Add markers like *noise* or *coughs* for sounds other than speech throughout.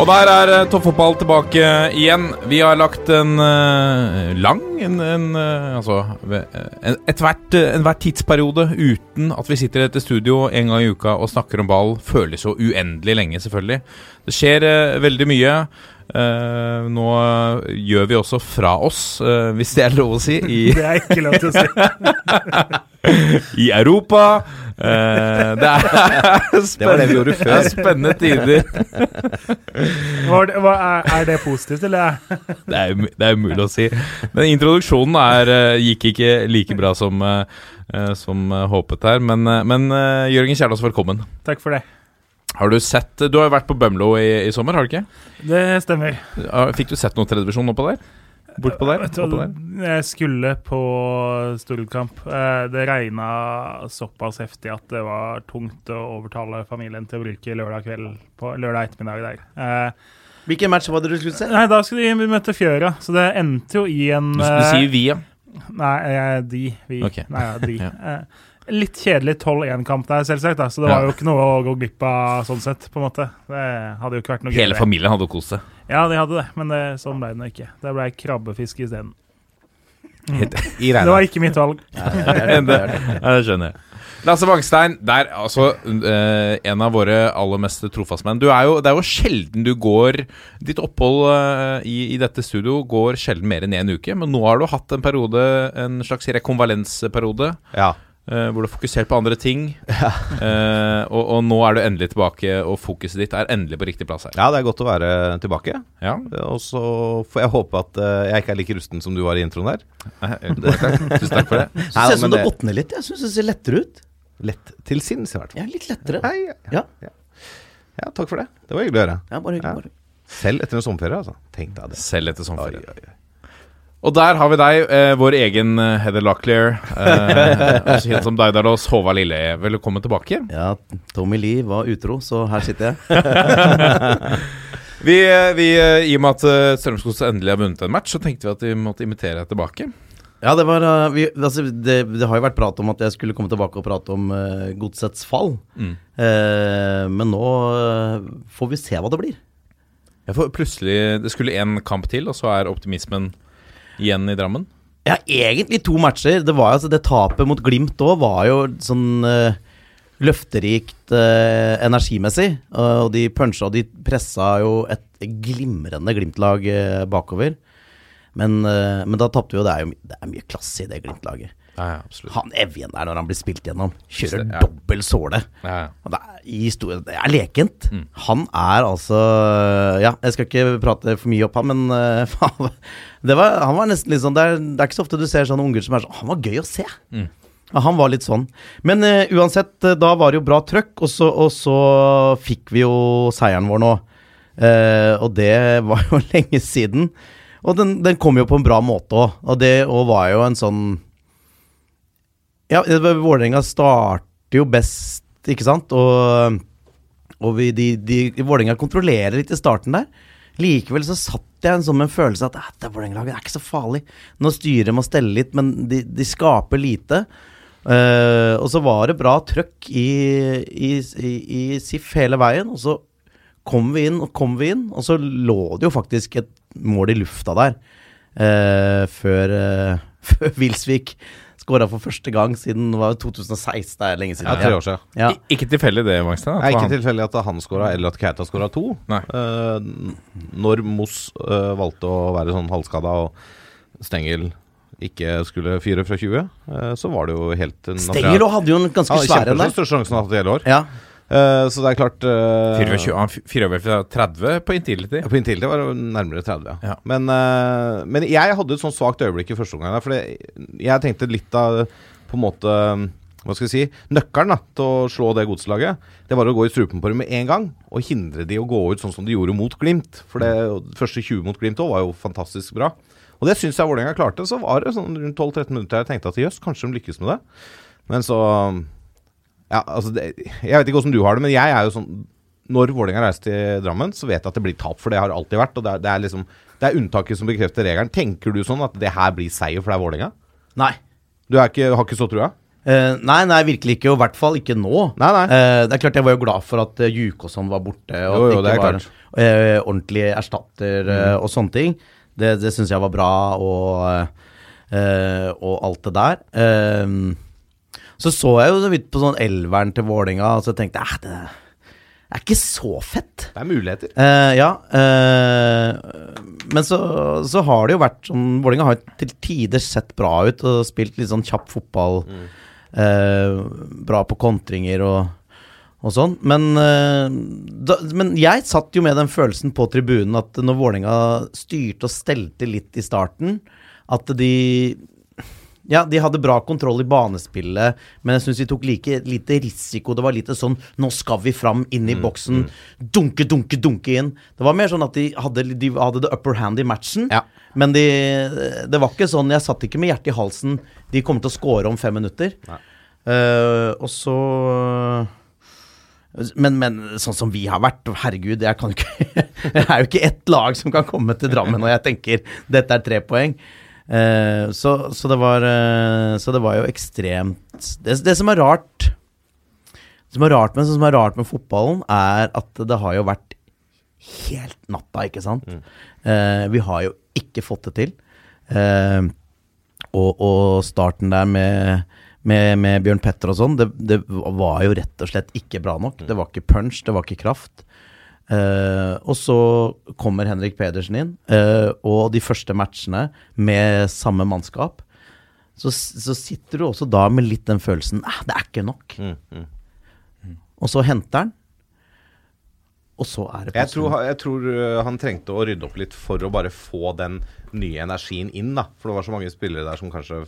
Og der er eh, toppfotball tilbake igjen. Vi har lagt en uh, lang en, en, uh, Altså en, ethvert, enhver tidsperiode uten at vi sitter i dette studio en gang i uka og snakker om ball, føles så uendelig lenge, selvfølgelig. Det skjer uh, veldig mye. Uh, nå gjør vi også fra oss, uh, hvis det er lov å si, i *laughs* Det er ikke lov til å si. *laughs* i Europa. Eh, det er *laughs* Det var det vi gjorde før. Det er spennende tider. *laughs* Var hva, er, det positivt, eller? *laughs* Det er, um- det er umulig å si. Men introduksjonen er, eh, gikk ikke like bra som, eh, som håpet her. Men, men Jørgen Kjerdås, velkommen. Takk for det. Har Du sett, du har jo vært på Bømlo i, i sommer, har du ikke? Det stemmer. Fikk du sett noe televisjon oppå der? Bortpå der? Du der? Jeg skulle på storkamp. Eh, Det regna såpass heftig at det var tungt å overtale familien til å bruke lørdag kveld på lørdag ettermiddag der. Eh, Hvilken match var det du skulle se? Nei, da skulle vi møte Fjøra, så det endte jo i en Du, du eh, sier vi, ja. Nei, eh, de. Vi. Okay. Nei, ja, de. *laughs* Ja. Litt kjedelig 12-1-kamp der, selvsagt. Da, så det var jo ikke noe å gå glipp av sånn sett, på en måte. Det hadde jo ikke vært noe Hele gøy. familien hadde kost seg. Ja, de hadde det, men det, sånn ble det nå ikke. Det ble krabbefisk isteden. Mm. *laughs* I Det var ikke mitt valg. Ja, det er- det det. *laughs* Det skjønner jeg. Lasse Wangstein, der, altså uh, en av våre aller mest trofaste menn. Du er jo, det er jo sjelden du går Ditt opphold uh, i, i dette studio går sjelden mer enn én uke. Men nå har du hatt en periode, en slags rekonvalensperiode, Ja. Eh, hvor du har fokusert på andre ting. Eh, og, og nå er du endelig tilbake, og fokuset ditt er endelig på riktig plass her. Ja, det er godt å være tilbake. Ja, Og så får jeg håpe at eh, jeg ikke er like rusten som du var i introen der. Tusen takk for det. det ser ut som det ned litt. Jeg syns det ser lettere ut. Lett til sinns, i hvert fall. Ja, litt lettere. Ja, Ja. ja, takk for det. Det var hyggelig å høre. Ja, bare hyggelig. Ja. Bare. Selv etter en sommerferie, altså. Tenk deg det. Selv etter Oi, sommerferie. oi, oi. Og der har vi deg, eh, vår egen eh, Heather Locklear. Eh, *laughs* også kjent som Daidalos Håvard Lille. Velkommen tilbake. Ja, Tommy Lee var utro, så her sitter jeg. *laughs* Vi, eh, vi, eh, I og med at Strømskog endelig har vunnet en match, så tenkte vi at vi måtte invitere deg tilbake. Ja, det var vi, altså, det, det har jo vært prat om at jeg skulle komme tilbake og prate om uh, godsets fall. Mm. Uh, men nå uh, får vi se hva det blir. Ja, for plutselig, Det skulle én kamp til, og så er optimismen igjen i Drammen. Ja, egentlig to matcher. Det var altså Det tapet mot Glimt òg var jo sånn uh, løfterikt uh, energimessig. og de punsja og de pressa jo et glimrende Glimt-lag eh, bakover. Men, men da tapte vi jo. Det er jo det er mye klasse i det Glimt-laget. Ja, ja. Han Evjen der når han blir spilt gjennom, kjører Ja. dobbel såle. Ja, ja. Det er, det er lekent. Mm. Han er altså Ja, jeg skal ikke prate for mye opp han, men eh, *laughs* faen, det var, han var nesten litt sånn det er, det er ikke så ofte du ser sånne unger som er sånn Han var gøy å se. Mm. Han var litt sånn. Men uh, uansett, eh, da var det jo bra trøkk, og så, og så fikk vi jo seieren vår nå. Uh, og det *laughs* var jo lenge siden. Og den, den kom jo på en bra måte òg, og det og var jo en sånn Ja, Vålerenga starter jo best, ikke sant? Og, og vi, de, de, Vålerenga kontrollerer litt i starten der. Likevel så satt jeg som en følelse at "Ah, det Vålerenga-laget er ikke så farlig. Nå styrer de og steller litt, men de, de skaper lite. Uh, og så var det bra trøkk i, i, i, i SIF hele veien. Og så kom vi inn og kom vi inn, og så lå det jo faktisk et mål i lufta der. uh, før, uh, *laughs* før Wilsvik skåra for første gang siden det var 2016. Det er lenge siden. Ja, tre år siden. Ja. I- Ikke tilfeldig det, Wangstein. Det er ikke han. tilfeldig at han skåra, eller at Keita skåra to. Nei. Eh, når Moss uh, valgte å være sånn halvskada og Stengel ikke skulle fyre fra 20, uh, så var det jo helt Stengel hadde jo en ganske Ja, svær en der. største sjansen han har hatt i hele år. Ja. Eh, så det er klart uh, 24, han fyrer vel fra 30 på Intility. På Intility var det nærmere 30, ja. Men, uh, men jeg hadde et sånn svakt øyeblikk i første omgang. Fordi For jeg tenkte litt av på en måte hva skal jeg si, Nøkkelen da, til å slå det godslaget, det var å gå i strupen på dem med en gang. Og hindre de å gå ut sånn som de gjorde mot Glimt. For det første 20 mot Glimt òg var jo fantastisk bra. Og det syns jeg Vålerenga klarte. Så var det sånn rundt 12-13 minutter jeg tenkte at jøss, kanskje de lykkes med det. Men så Ja, altså det, Jeg vet ikke åssen du har det, men jeg er jo sånn Når Vålerenga reiser til Drammen, så vet jeg at det blir tap, for det har det alltid vært. Og det er, det er liksom Det er unntaket som bekrefter regelen. Tenker du sånn at det her blir seier, for det er Vålerenga? Nei. Du ikke, har ikke så trua? Uh, nei, nei, virkelig ikke. Og i hvert fall ikke nå. Nei, nei. Uh, det er klart Jeg var jo glad for at uh, Jukåsson var borte, og Jo, jo, at det ikke ikke var eh, ordentlig erstatter mm. og sånne ting. Det, det syns jeg var bra, og, eh, og alt det der. Eh, så så jeg jo så vidt på sånn elveren til Vålinga, og så tenkte jeg "Eh, det er ikke så fett. Det er muligheter. Eh, ja. eh, men så, så har det jo vært sånn Vålinga har til tider sett bra ut og spilt litt sånn kjapp fotball. eh, bra på kontringer og, og sånn. Men, eh, da, men jeg satt jo med den følelsen på tribunen at når Vålinga styrte og stelte litt i starten, at de ja, de hadde bra kontroll i banespillet, men jeg syns de tok like lite risiko. Det var lite sånn 'nå skal vi fram, inn i boksen', dunke, dunke, dunke inn. Det var mer sånn at de hadde, de hadde the upper hand i matchen. Ja. Men de, det var ikke sånn Jeg satt ikke med hjertet i halsen. De kommer til å score om fem minutter. Uh, og så men, men sånn som vi har vært, herregud, jeg kan ikke *laughs* Det er jo ikke ett lag som kan komme til Drammen og jeg tenker dette er tre poeng. Eh, så, så, det var, eh, så det var jo ekstremt Det, det som er rart Det som er rart med, som er rart med fotballen, er at det har jo vært helt natta, ikke sant? Eh, vi har jo ikke fått det til. Eh, og, og starten der med, med, med Bjørn Petter og sånn, det, det var jo rett og slett ikke bra nok. Det var ikke punch, det var ikke kraft. Eh, og så kommer Henrik Pedersen inn, uh, og de første matchene med samme mannskap, så, så sitter du også da med litt den følelsen eh, det er ikke nok. Mm, Og så henter han, og så er det Jeg tror, jeg tror uh, han trengte å rydde opp litt for å bare få den nye energien inn, da. For det var så mange spillere der som kanskje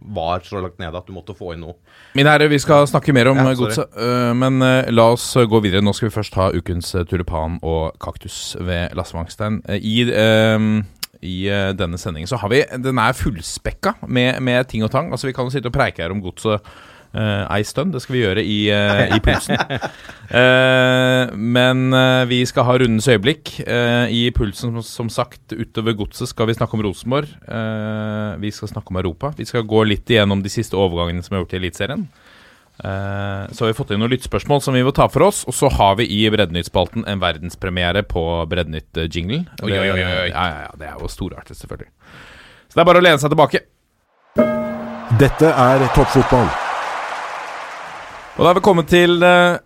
var så langt nede at du måtte få inn noe. Mine herrer, vi skal snakke mer om Ja, eh, godset, øh, men øh, la oss gå videre. Nå skal vi først ha ukens øh, tulipan og kaktus ved Lasse Wangstein. Eh, I, i denne sendingen så har vi Den er fullspekka med, med ting og tang. Altså Vi kan jo sitte og preike her om godset uh, ei stund. Det skal vi gjøre i, uh, i *laughs* pulsen. uh, men vi skal ha rundens øyeblikk. I pulsen, som, som sagt, utover godset skal vi snakke om Rosenborg. Eh, vi skal snakke om Europa. Vi skal gå litt igjennom de siste overgangene som er gjort i Eliteserien. Eh, så har vi fått inn noen lyttspørsmål som vi må ta for oss. Og så har vi i Breddenytt-spalten en verdenspremiere på Breddenytt-jingle. Oi, oi, oi, oi. Ja, ja, ja, det er jo storartet, selvfølgelig. Så det er bare å lene seg tilbake. Dette er toppfotball. Og da har vi kommet til eh,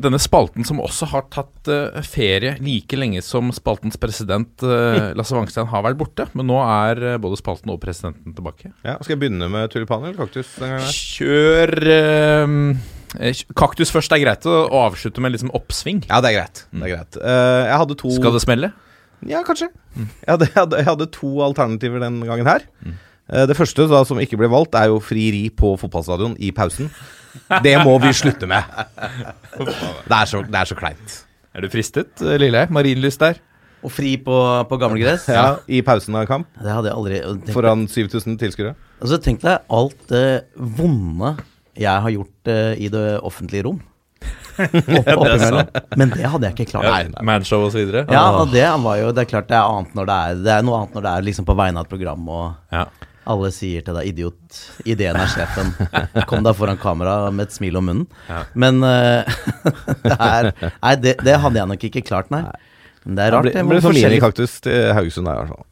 denne spalten som også har tatt uh, ferie like lenge som spaltens president uh, *laughs* Lasse Wangstein har vært borte. Men nå er både spalten og presidenten tilbake. Ja, skal jeg begynne med tulipaner eller kaktus? Kjør Kaktus først er greit å avslutte med liksom oppsving. Ja, det er greit. Det er greit. Eh, jeg hadde to Skal det smelle? Ja, kanskje. Jeg, hadde, jeg, hadde, jeg hadde to alternativer den gangen her. Eh, det første da, som ikke ble valgt, er jo frieri på fotballstadion i pausen. Det må vi slutte med. Det er så, det er så kleint. Er du fristet, lille? Marienlyst der? Og fri på, på gammelgress? Ja, I pausen av kamp Det hadde jeg aldri tenkt- foran 7000 tilskuere. Og så tenk deg alt det vonde jeg har gjort eh, i det offentlige rom. *laughs* Opp, oppimellom. Men det hadde jeg ikke klart. Nei, nei. Manshow videre? Ja, og det var jo Det er klart det er annet når det er Det er noe annet når det er liksom på vegne av et program, og Ja. Alle sier til deg 'idiot', ideen er sjefen. Kom deg foran kamera med et smil om munnen. Men uh, *laughs* det er Nei, det, det hadde jeg nok ikke klart, nei. Men det er rart. det blir sånn minikaktus til Haugesund, der, i hvert fall.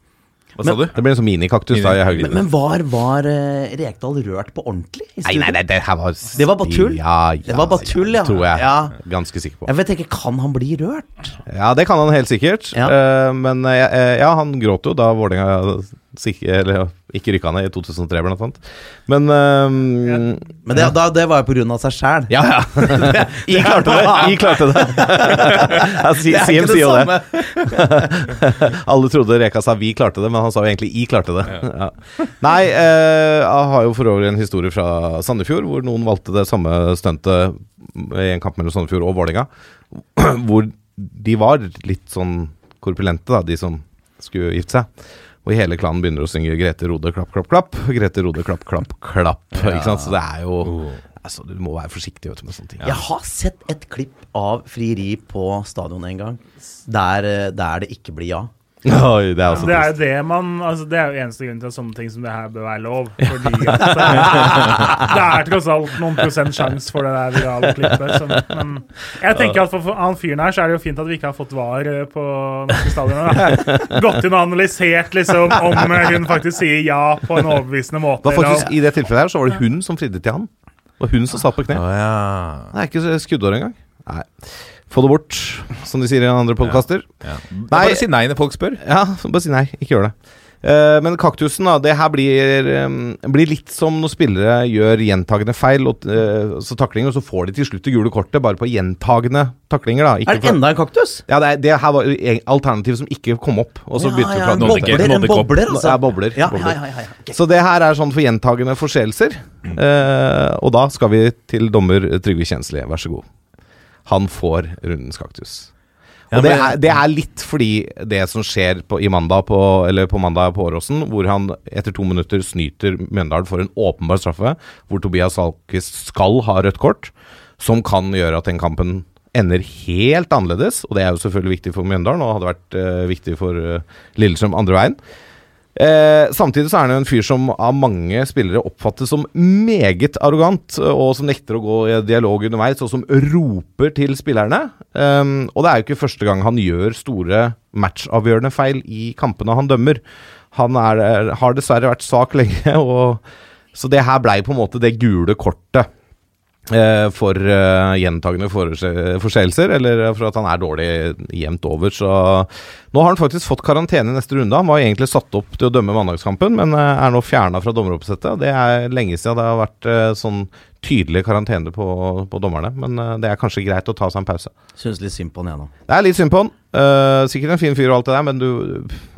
Hva sa du? Det blir en sånn minikaktus da i Haugesund. Men var, var uh, Rekdal rørt på ordentlig? i Nei, nei, nei, det her var Det var bare tull? Ja, ja, Det var bare tull, ja. Tror jeg. Ja. Ganske sikker på. Jeg vet ikke, Kan han bli rørt? Ja, det kan han helt sikkert. Ja. Uh, men eh, ja, han gråt jo da Vålerenga eller, ikke rykka ned i 2003, blant annet. Men ehm, Men det, da, det var jo av seg sjæl. Ja, ja. *laughs* I klarte det! I klarte det. Ja, si, Det er ikke det sier jo det. *laughs* Alle trodde Reka sa 'vi klarte det', men han sa jo egentlig 'i klarte det'. Ja. Nei, eh, jeg har jo for øvrig en historie fra Sandefjord, hvor noen valgte det samme stuntet i en kamp mellom Sandefjord og Vålerenga. *clears throat* Hvor de var litt sånn korpulente, da, de som skulle gifte seg. Og hele klanen begynner å synge 'Grete Rode, klapp, klapp, klapp'. Grete Rode, klapp, klapp, klapp. *laughs* Ikke sant? Så det er jo altså, Du må være forsiktig vet du, med sånne ting. Jeg har sett et klipp av frieri på stadion en gang, der, eh, der det ikke blir ja. Oi, det er også Det er det man altså Det er jo eneste grunn til at sånne ting som det her bør være lov. Fordi at det, det er tross alt noen prosent sjanse for det der virale klippet. Som, men jeg tenker at for, for han fyren her så er det jo fint at vi ikke har fått var eh, på norske stadioner. Gått inn og analysert liksom om eh, hun faktisk sier ja på en overbevisende måte. Faktisk, I det tilfellet her så var det hun som fridde til han. Det var hun som satt på kne. Ja. Det er ikke skuddår engang. Nei. Få det bort, som de sier i andre podkaster. ja. Ja. Bare si nei når folk spør. Ja, bare si nei. Ikke gjør det. Uh, men kaktusen, da. Det her blir, um, blir litt som når spillere gjør gjentagende feil, og, uh, så taklinger, og så får de til slutt det gule kortet bare på gjentagende taklinger. da ikke Er det for- enda en kaktus? Ja, det, er, det her var jo eg- alternativet som ikke kom opp. Og så Ja, begynte ja, ja, en bobler, en bobler, altså. Ja, bobler, Ja, bobler. ja, ja, ja, ja. Ok. Så det her er sånn for gjentagende forseelser. Uh, og da skal vi til dommer Trygve Kjensli, vær så god. Han får rundens kaktus. Ja, Og det er, det er litt fordi det som skjer på, i mandag på, eller på mandag på Åråsen, hvor han etter to minutter snyter Mjøndalen for en åpenbar straffe, hvor Tobias Salkis skal ha rødt kort, som kan gjøre at den kampen ender helt annerledes. Og det er jo selvfølgelig viktig for Mjøndalen, og hadde vært uh, viktig for uh, Lillestrøm andre veien. Eh, samtidig så er han jo en fyr som av mange spillere oppfattes som meget arrogant, eh, og som nekter å gå i dialog underveis, og som roper til spillerne. Eh, og det er jo ikke første gang han gjør store matchavgjørende feil i kampene han dømmer. Han er, har dessverre vært svak lenge, *laughs* og, så det her blei på en måte det gule kortet. Eh, For uh, gjentagende forse- forseelser, eller for at han er dårlig jevnt over. Så nå har han faktisk fått karantene i neste runde. Han var egentlig satt opp til å dømme mandagskampen, men eh, er nå fjerna fra dommeroppsettet. Det er lenge siden det har vært eh, sånn tydelig karantene på, på dommerne. Men eh, det er kanskje greit å ta seg en pause. Syns litt synd på han, jeg nå. Det er litt synd på han. Uh, sikkert en fin fyr og alt det der, men du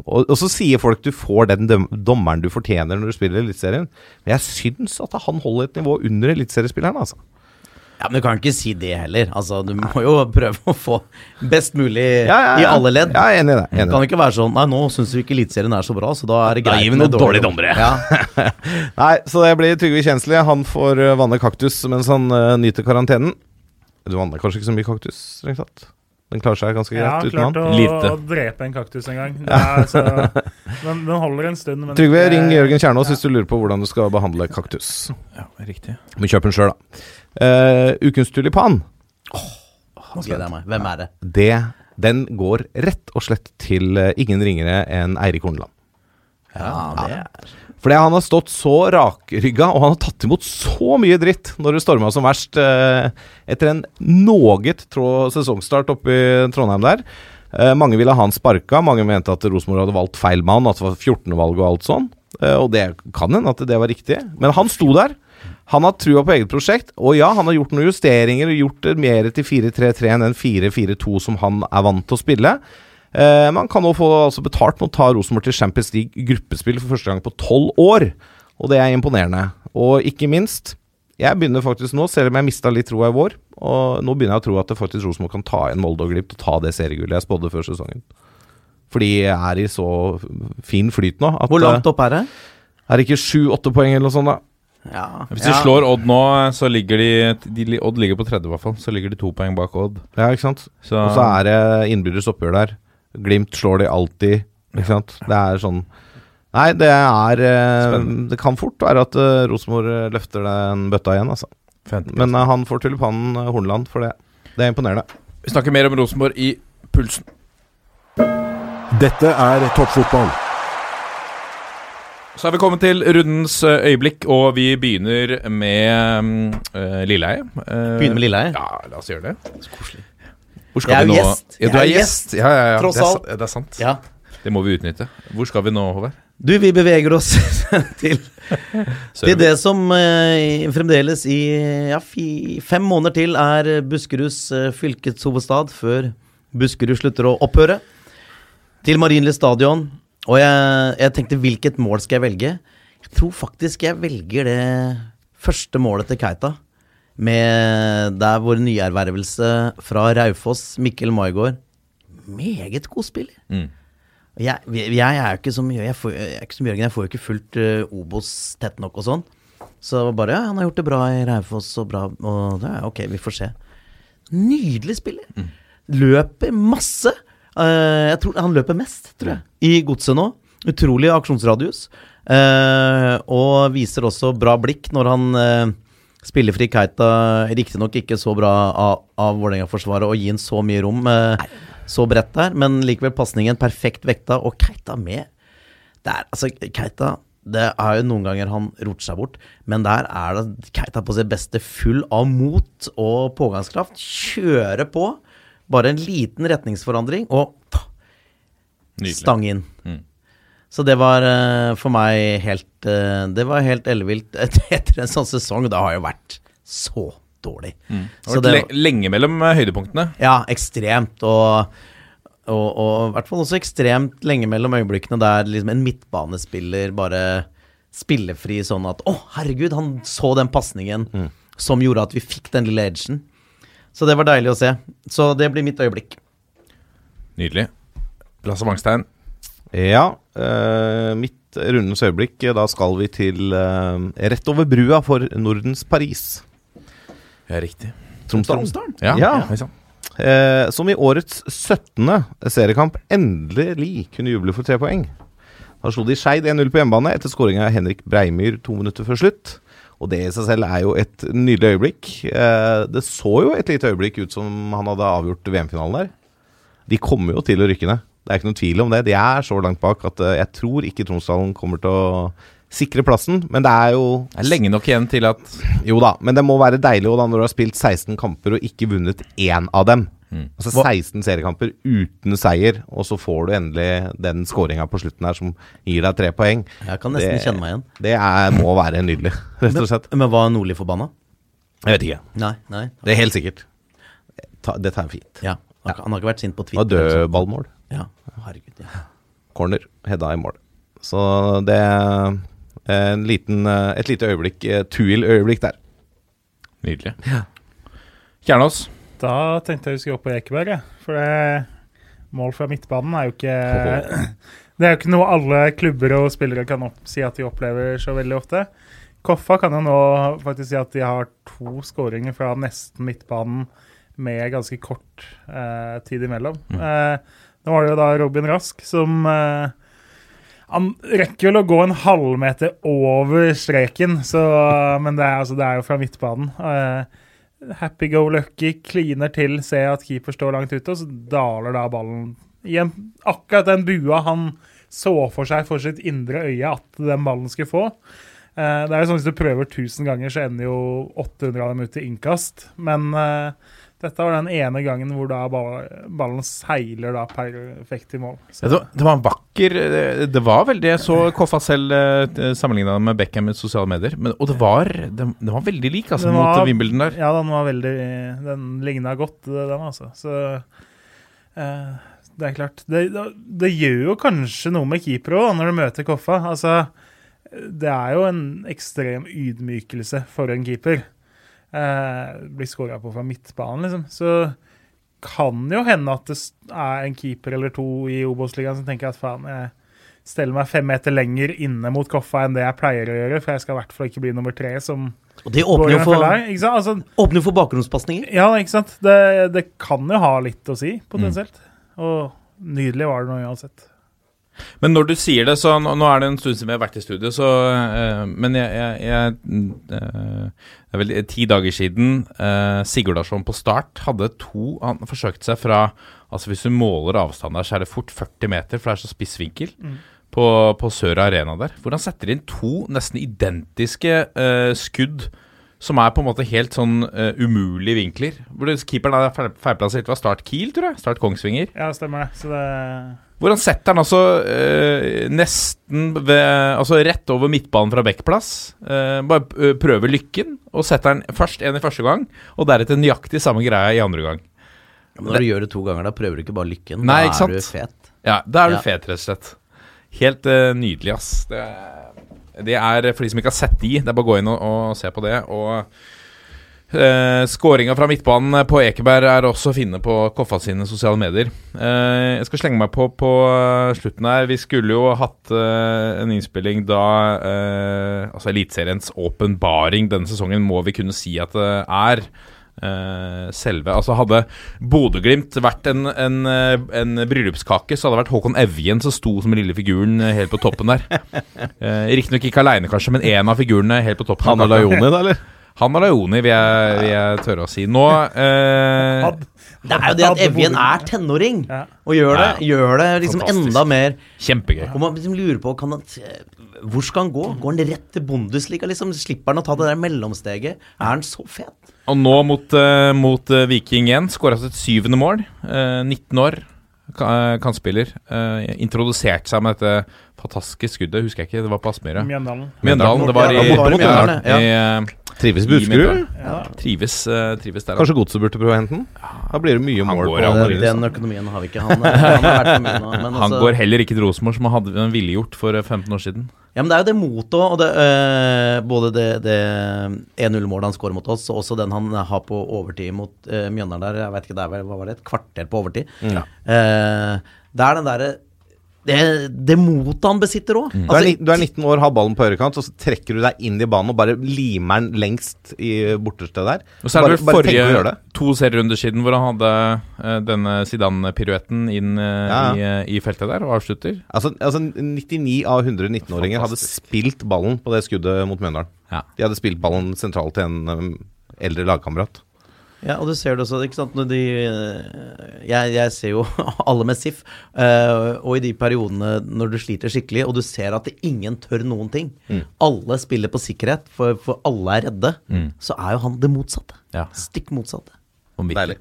Og, og så sier folk du får den dommeren du fortjener når du spiller Eliteserien. Men jeg syns at han holder et nivå under eliteseriespilleren, altså. Ja, Men du kan ikke si det heller. Altså, Du må jo prøve å få best mulig Ja, ja, i alle ledd. Ja, jeg er enig i det. Enig Det kan ikke være sånn Nei, nå syns vi ikke Eliteserien er så bra, så da er det greit med dårlige dommere. Ja. *laughs* Nei, så det blir Trygve Kjensli. Han får eh, vanne kaktus mens han uh, nyter karantenen. Du vanner kanskje ikke så mye kaktus, strengt tatt? Den klarer seg ganske greit uten han. klart å, å drepe en kaktus en gang. Det er, så, *laughs* den, den holder en stund. Men Trygve, ring Jørgen Kjernås hvis du lurer på hvordan du skal behandle kaktus. Ja, riktig. Men kjøp den sjøl, da. Eh, ukens tulipan. Nå gleder jeg meg. Hvem er det? det, den går rett og slett til eh, ingen ringere enn Eirik Horneland. Ja, det er Fordi han har stått så rakrygga, og han har tatt imot så mye dritt når det storma som verst eh, etter en noget trå sesongstart oppe i Trondheim der. Eh, mange ville ha han sparka, mange mente at Rosenborg hadde valgt feil mann, at det var 14.-valg og alt sånn. Eh, og det kan hende at det var riktig, men han sto der. Han har trua på eget prosjekt, og ja, han har gjort noen justeringer og gjort det mer til 4-3-3 enn den 4-4-2 som han er vant til å spille. Eh, man kan nå få altså, betalt med å ta Rosenborg til Champions League gruppespill for første gang på tolv år. Og det er imponerende. Og ikke minst, jeg begynner faktisk nå, selv om jeg mista litt troa i vår, og nå begynner jeg å tro at det faktisk Rosenborg kan ta igjen Molde og Glipp og ta det seriegullet jeg spådde før sesongen. Fordi jeg er i så fin flyt nå at Hvor langt opp er det? eh, Er det ikke sju-åtte poeng eller noe sånt, da? Ja. Hvis de slår Odd nå, så ligger de, de Odd ligger på tredje, i hvert fall. Så ligger de to poeng bak Odd. Ja, ikke sant? Så, Og så er det innbyrdes oppgjør der. Glimt slår de alltid, ikke sant? Det er sånn Nei, det er eh, Spennende. Det kan fort være at eh, Rosenborg eh, løfter den bøtta igjen, altså. Fint. Men han får tulipanen eh, Horneland for det. Det er imponerende. Vi snakker mer om Rosenborg i Pulsen. Dette er toppfotball. Så er vi kommet til rundens eh, øyeblikk, og vi begynner med uh, Lilleheie. Uh, Begynner med Lilleheie? Ja, la oss gjøre det. Koselig. Hvor skal Jeg er vi jo nå? gjest. Ja, du er er gjest. Ja, ja, ja. Tross alt. Det, det er sant. Ja. Det må vi utnytte. Hvor skal vi nå, Håvard? Du, vi beveger oss *laughs* til, til det som eh, fremdeles i ja, fi, fem måneder til er Buskeruds fylkets hovedstad, før Buskerud slutter å opphøre. Til Marienlyst stadion. Og jeg, jeg tenkte, hvilket mål skal jeg velge? Jeg tror faktisk jeg velger det første målet til Keita. Med der vår nyervervelse fra Raufoss, Mikkel Maigård. Meget god spiller. Mm. Jeg, jeg, er jo ikke som jeg, får, jeg er ikke som Jørgen, jeg får jo ikke fulgt uh, Obos tett nok og sånn. Så bare ja, han har gjort det bra i Raufoss og bra og ja, Ok, vi får se. Nydelig spiller. Løper masse. Eh, jeg tror Han løper mest, tror jeg, i godset nå. Utrolig aksjonsradius. Eh, og viser også bra blikk når han uh, spiller fri Keita. Riktignok ikke så bra av, av Vålerenga-forsvaret å gi ham så mye rom. eh, så bredt der, men likevel pasningen perfekt vekta, og Keita med. Det er, altså, Keita det er jo noen ganger han roter seg bort, men der er det Keita på sitt beste, full av mot og pågangskraft. Kjører på. Bare en liten retningsforandring, og stang inn. Mm. Så det var eh, for meg helt eh, Det var helt ellevilt *laughs* etter en sånn sesong. Det har jo vært så dårlig. Det har vært le lenge mellom eh, høydepunktene. ja, ekstremt. Og, og, og i hvert fall også ekstremt lenge mellom øyeblikkene der liksom en midtbanespiller bare spillefri sånn at Å, herregud, han så den pasningen som gjorde at vi fikk den lille edgen. Så det var deilig å se. Så det blir mitt øyeblikk. Nydelig. Lasse Mangstein? Ja, eh, mitt rundens øyeblikk, eh, da skal vi til eh, rett over brua for Nordens Paris. Ja, riktig. Tromsdalen. Ja, Ja. ja. Eh, som i årets 17. seriekamp endelig kunne juble for tre poeng. Da slo de Skeid 1-0 på hjemmebane etter skåring av Henrik Breimyr to minutter før slutt. Og det i seg selv er jo et nydelig øyeblikk. Eh, det så jo et lite øyeblikk ut som han hadde avgjort VM-finalen der. De kommer jo til å rykke ned. Det er ikke noen tvil om det. De er så langt bak at eh, jeg tror ikke Tromsdalen kommer til å sikre plassen. Men det er jo Det er lenge nok igjen til at Jo da, men det må være deilig da når du har spilt 16 kamper og ikke vunnet én av dem. Altså 16 seriekamper uten seier, og så får du endelig den skåringa på slutten her som gir deg tre poeng. Jeg kan nesten Det- kjenne meg igjen. Det er, må være nydelig, *laughs* rett og slett. Men var Nordli forbanna? Jeg vet ikke. Nei. nei Det er helt sikkert. Ta, det tar jeg fint. Ja. Han, han har ikke vært sint på Twitter. Og sånt. dødballmål. Ja, herregud. Ja. Corner. Hedda i mål. Så det er en liten, eh, et lite øyeblikk, eh, Tuil-øyeblikk der. Nydelig. Kjernås. Da tenkte jeg vi skulle opp på Ekeberg. For det, mål fra midtbanen er jo ikke Det er jo ikke noe alle klubber og spillere kan opp, si at de opplever så veldig ofte. Koffa kan jo nå faktisk si at de har to skåringer fra nesten midtbanen med ganske kort eh, tid imellom. Eh, nå var det jo da Robin Rask som eh, Han rekker vel å gå en halvmeter over streken, så, men det er, altså, det er jo fra midtbanen. Eh, happy go lucky, kliner til, ser at keeper står langt ute, og så daler da ballen i en, akkurat den bua han så for seg for sitt indre øye at den ballen skulle få. Eh, det er jo sånn Hvis du prøver 1000 ganger, så ender jo 800 av dem ut til innkast. Men eh, dette var den ene gangen hvor da ballen seiler da perfekt i mål. Så, Det var, det var en vakker det- Det var veldig Jeg så Koffa selv uh, sammenligna med Beckham i sosiale medier. Men, og det var, den, den var veldig lik altså, var, mot Wimbledon der. Ja, den var veldig Den ligna godt, den, altså. Så eh, det er klart det, det, det gjør jo kanskje noe med keepere òg, når du møter Koffa. Altså, det er jo en ekstrem ydmykelse for en keeper. Eh, blir skåra på fra midtbanen, liksom. Så kan jo hende at det er en keeper eller to i Obos-ligaen som tenker at faen, jeg steller meg fem meter lenger inne mot Koffa enn det jeg pleier å gjøre, for jeg skal i hvert fall ikke bli nummer tre som Og det åpner jo for? Altså, åpner for bakgrunnspasninger. ja, ikke sant? Det, det kan jo ha litt å si, potensielt. Og nydelig var det nå uansett. Men når du sier det, så nå, nå er det en stund siden vi har vært i studio, så uh, Men jeg, jeg, jeg uh, Det er vel ti dager siden uh, Sigurdarsson på start hadde to Han forsøkte seg fra Altså Hvis du måler avstand der, så er det fort 40 meter, for det er så spiss vinkel. På, på Sør Arena der. Hvor han setter inn to nesten identiske eh, skudd. Som er på en måte helt sånn uh, umulige vinkler. Hvor keeperen er feil- feilplassert. Det var Start Kiel, tror jeg. Start Kongsvinger. Ja, stemmer det. Så det Hvor han setter den altså eh, nesten ved, Altså rett over midtbanen fra Bekkplass. Eh, bare eh, prøver lykken, og setter den først en i første gang, og deretter nøyaktig samme greia i andre gang. Men når du gjør det to ganger, da prøver du ikke bare lykken. Nei, da er du fet. Ja, da er du Ja. fet, rett og slett. Helt eh, nydelig, ass. Det, det er for de som ikke har sett de, det er bare å gå inn og, og se på det. Og uh, Skåringa fra midtbanen på Ekeberg er også å finne på Koffa sine sosiale medier. Eh, jeg skal slenge meg på på eh, slutten her. Vi skulle jo hatt eh, en innspilling da eh, Altså Eliteseriens åpenbaring denne sesongen må vi kunne si at det er. Eh, selve Altså Hadde Bodø-Glimt vært en, en, eh, en bryllupskake, så hadde det vært Håkon Evjen som sto som lille figuren eh, helt på toppen der. Uh, *laughs* Riktignok ikke aleine, kanskje, men én av figurene helt på toppen. Han og Lajoni, da, eller? *laughs* Han og Joni, vil jeg, vil jeg tørre å si. Nå eh, Det er jo det at Evjen er tenåring, og gjør det, gjør det liksom Fantastisk. enda mer Kjempegøy. Og man liksom lurer på kan han, Hvor skal han gå? Går han rett til Bundesliga, liksom? Slipper han å ta det der mellomsteget? Er han så fet? Og nå mot, eh, mot eh, Viking igjen. Skåra sitt syvende mål. Eh, 19 år. ka- eh, Kantspiller. Uh, introduserte seg med dette fantastiske skuddet. Husker jeg ikke, det var på Aspmyra. Mjøndalen. Mjøndalen. Det var i, Ja, det var i Mjøndalen, ja. i, eh, Trives Buskerud? Ja. Trives, uh, trives der. Kanskje Godset burde prøve å hente den? Da blir det mye Han mål går på Den, den økonomien har vi ikke. Han, han har vært for mye nå. Men *laughs* Han altså, går heller ikke til Rosenborg, som han han ville gjort for eh, 15 år siden. Ja, men det er jo det motet òg. Og det, øh, både det, det 1-0-målet han skårer mot oss, og også den han har på overtid mot øh, Mjøndalen der. Jeg vet ikke, det er vel, hva var det, et kvarter på overtid. Ja. Uh, det er den derre det, det motet han besitter òg. Du er, du, du er 19 år, har ballen på høyrekant, og så trekker du deg inn i banen og bare limer den lengst i borterste der. Og så er det bare, vel forrige det. to serierunder siden hvor han hadde uh, denne Zidane-piruetten inn uh, Ja. i, eh, i feltet der og avslutter. Altså, altså 99 av 100 19-åringer hadde spilt ballen på det skuddet mot Mjøndalen. Ja. De hadde spilt ballen sentralt til en um, eldre lagkamerat. Ja, og du ser det også, ikke sant, når de Jeg, jeg ser jo *laughs* alle med SIF, øh, og i de periodene når du sliter skikkelig, og du ser at ingen tør noen ting, alle spiller på sikkerhet, for, for alle er redde, så er jo han det motsatte. Ja. Stikk motsatte. Deilig.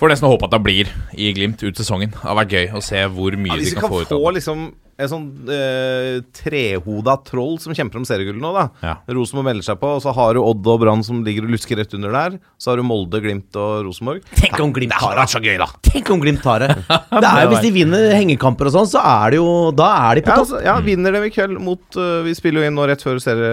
Får nesten håpe at det blir i Glimt ut sesongen. Det har vært gøy å se hvor mye Ja, de kan kan få ut av det. liksom en sånn eh, trehoda troll som kjemper om seriegullet nå, da. Ja. Rosenborg melder seg på, og så har du Odd og Brann som ligger og lusker rett under der. Så har du Molde, Glimt og Rosenborg. Tenk om Glimt tar det! så gøy, da! Tenk om Glimt tar det! *laughs* det er jo, hvis de vinner hengekamper og sånn, så er det jo Da er de på Ja, topp. altså, ja, vinner dem i kveld mot uh, Vi spiller jo inn nå rett før serie,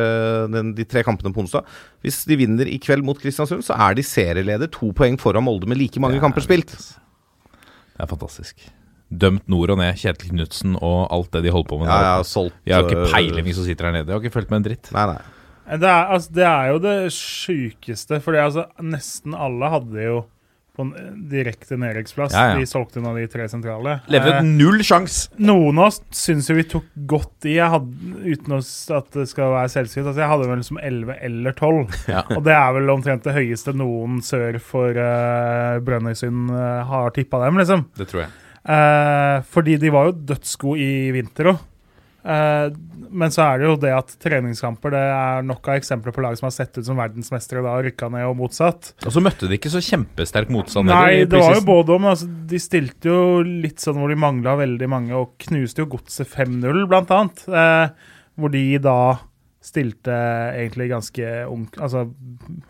den, de tre kampene på onsdag. Hvis de vinner i kveld mot Kristiansund, så er de serieleder to poeng foran Molde med like mange er kamper spilt. Det er fantastisk. Dømt nord og ned. Kjetil Knutsen og alt det de holder på med. Ja, jeg, har solgt Vi har ikke uh, peiling, vi som sitter her nede. Jeg har ikke fulgt med en dritt. Nei, nei. Det er, altså, det er jo det sjukeste, for altså, nesten alle hadde jo på en direkte nedrykksplass. Ja, ja. De solgte unna de tre sentrale. Levde Eh, null sjans. noen av oss syns jo vi tok godt i, jeg hadde, uten at det skal være selvskryt. Altså, jeg hadde vel som 11 eller 12. *laughs* Ja. Og det er vel omtrent det høyeste noen sør for uh, Brønnøysund uh, har tippa dem, liksom. Det tror jeg. Eh, fordi de var jo dødsgode i vinter òg. men så er det jo det at treningskamper Det er nok av eksempler på lag som har sett ut som verdensmestere da rykka ned, og motsatt. Og så møtte de ikke så kjempesterk motstand. Nei, det var jo både om. Altså, de stilte jo litt sånn hvor de mangla veldig mange, og knuste jo Godset 5-0, blant annet. Eh, hvor de da stilte egentlig ganske ungt, altså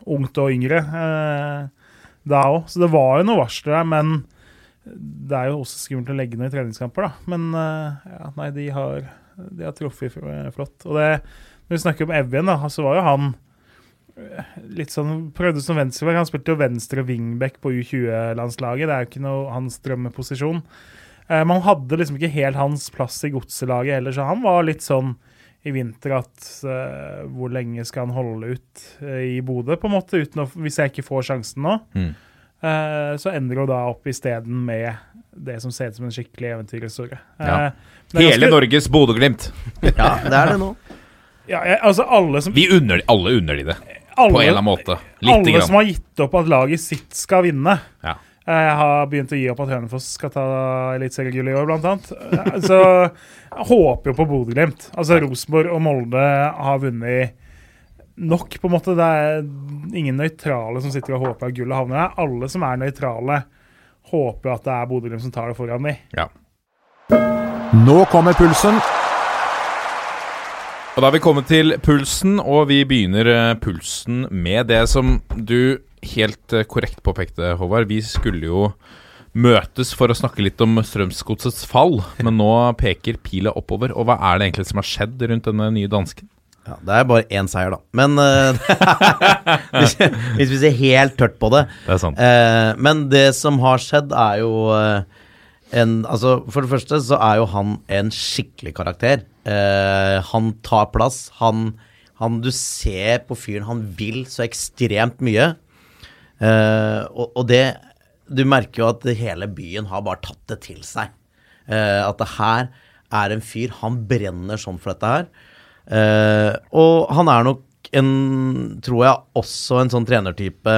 ungt og yngre eh, da òg. Så det var jo noe varsler der, men det er jo også skummelt å legge ned treningskamper, da. Men eh, ja, nei, de har, har truffet flott. Og det, når vi snakker om Evjen, da, så var jo han eh, litt sånn Prøvde som venstreback. Han spilte jo venstre wingback på U20-landslaget. Det er jo ikke noe hans drømmeposisjon. Eh, man hadde liksom ikke helt hans plass i godselaget heller, så han var litt sånn i vinter at uh, hvor lenge skal han holde ut uh, i Bodø, på en måte, å, hvis jeg ikke får sjansen nå. Mm. Eh, så ender hun da opp isteden med det som ser ut som en skikkelig eventyrhistorie. Ja. Eh, Hele ganske... Norges Bodø-Glimt. Ja, det er det nå. *laughs* Ja, jeg, altså alle som Vi unner, alle unner de det, alle, på en eller annen måte. Litt alle grann. som har gitt opp at laget sitt skal vinne. Ja. Eh, Jeg har begynt å gi opp at Hønefoss skal ta eliteseriegullet i år, blant annet. Eh, Så jeg håper jo på Bodø-Glimt. Altså Rosenborg og Molde har vunnet nok, på en måte. Det er ingen nøytrale som sitter og håper at gullet havner der. Alle som er nøytrale, håper at det er Bodø-Glimt som tar det foran de. Ja. Nå kommer pulsen. Og da har vi kommet til pulsen, og vi begynner eh, pulsen med det som du helt eh, korrekt påpekte, Håvard. Vi skulle jo møtes for å snakke litt om Strømsgodsets fall, men nå peker pila oppover. Og hva er det egentlig som har skjedd rundt denne nye dansken? Ja, det er bare én seier, da. Men eh, *laughs* hvis, hvis vi ser helt tørt på det Det er sant. eh, Men det som har skjedd, er jo eh, en Altså, for det første så er jo han en skikkelig karakter. Eh, han tar plass. Han, han Du ser på fyren, han vil så ekstremt mye. Eh, og, og det Du merker jo at hele byen har bare tatt det til seg. Eh, at det her er en fyr Han brenner sånn for dette her. Eh, og han er nok en, tror jeg, også en sånn trenertype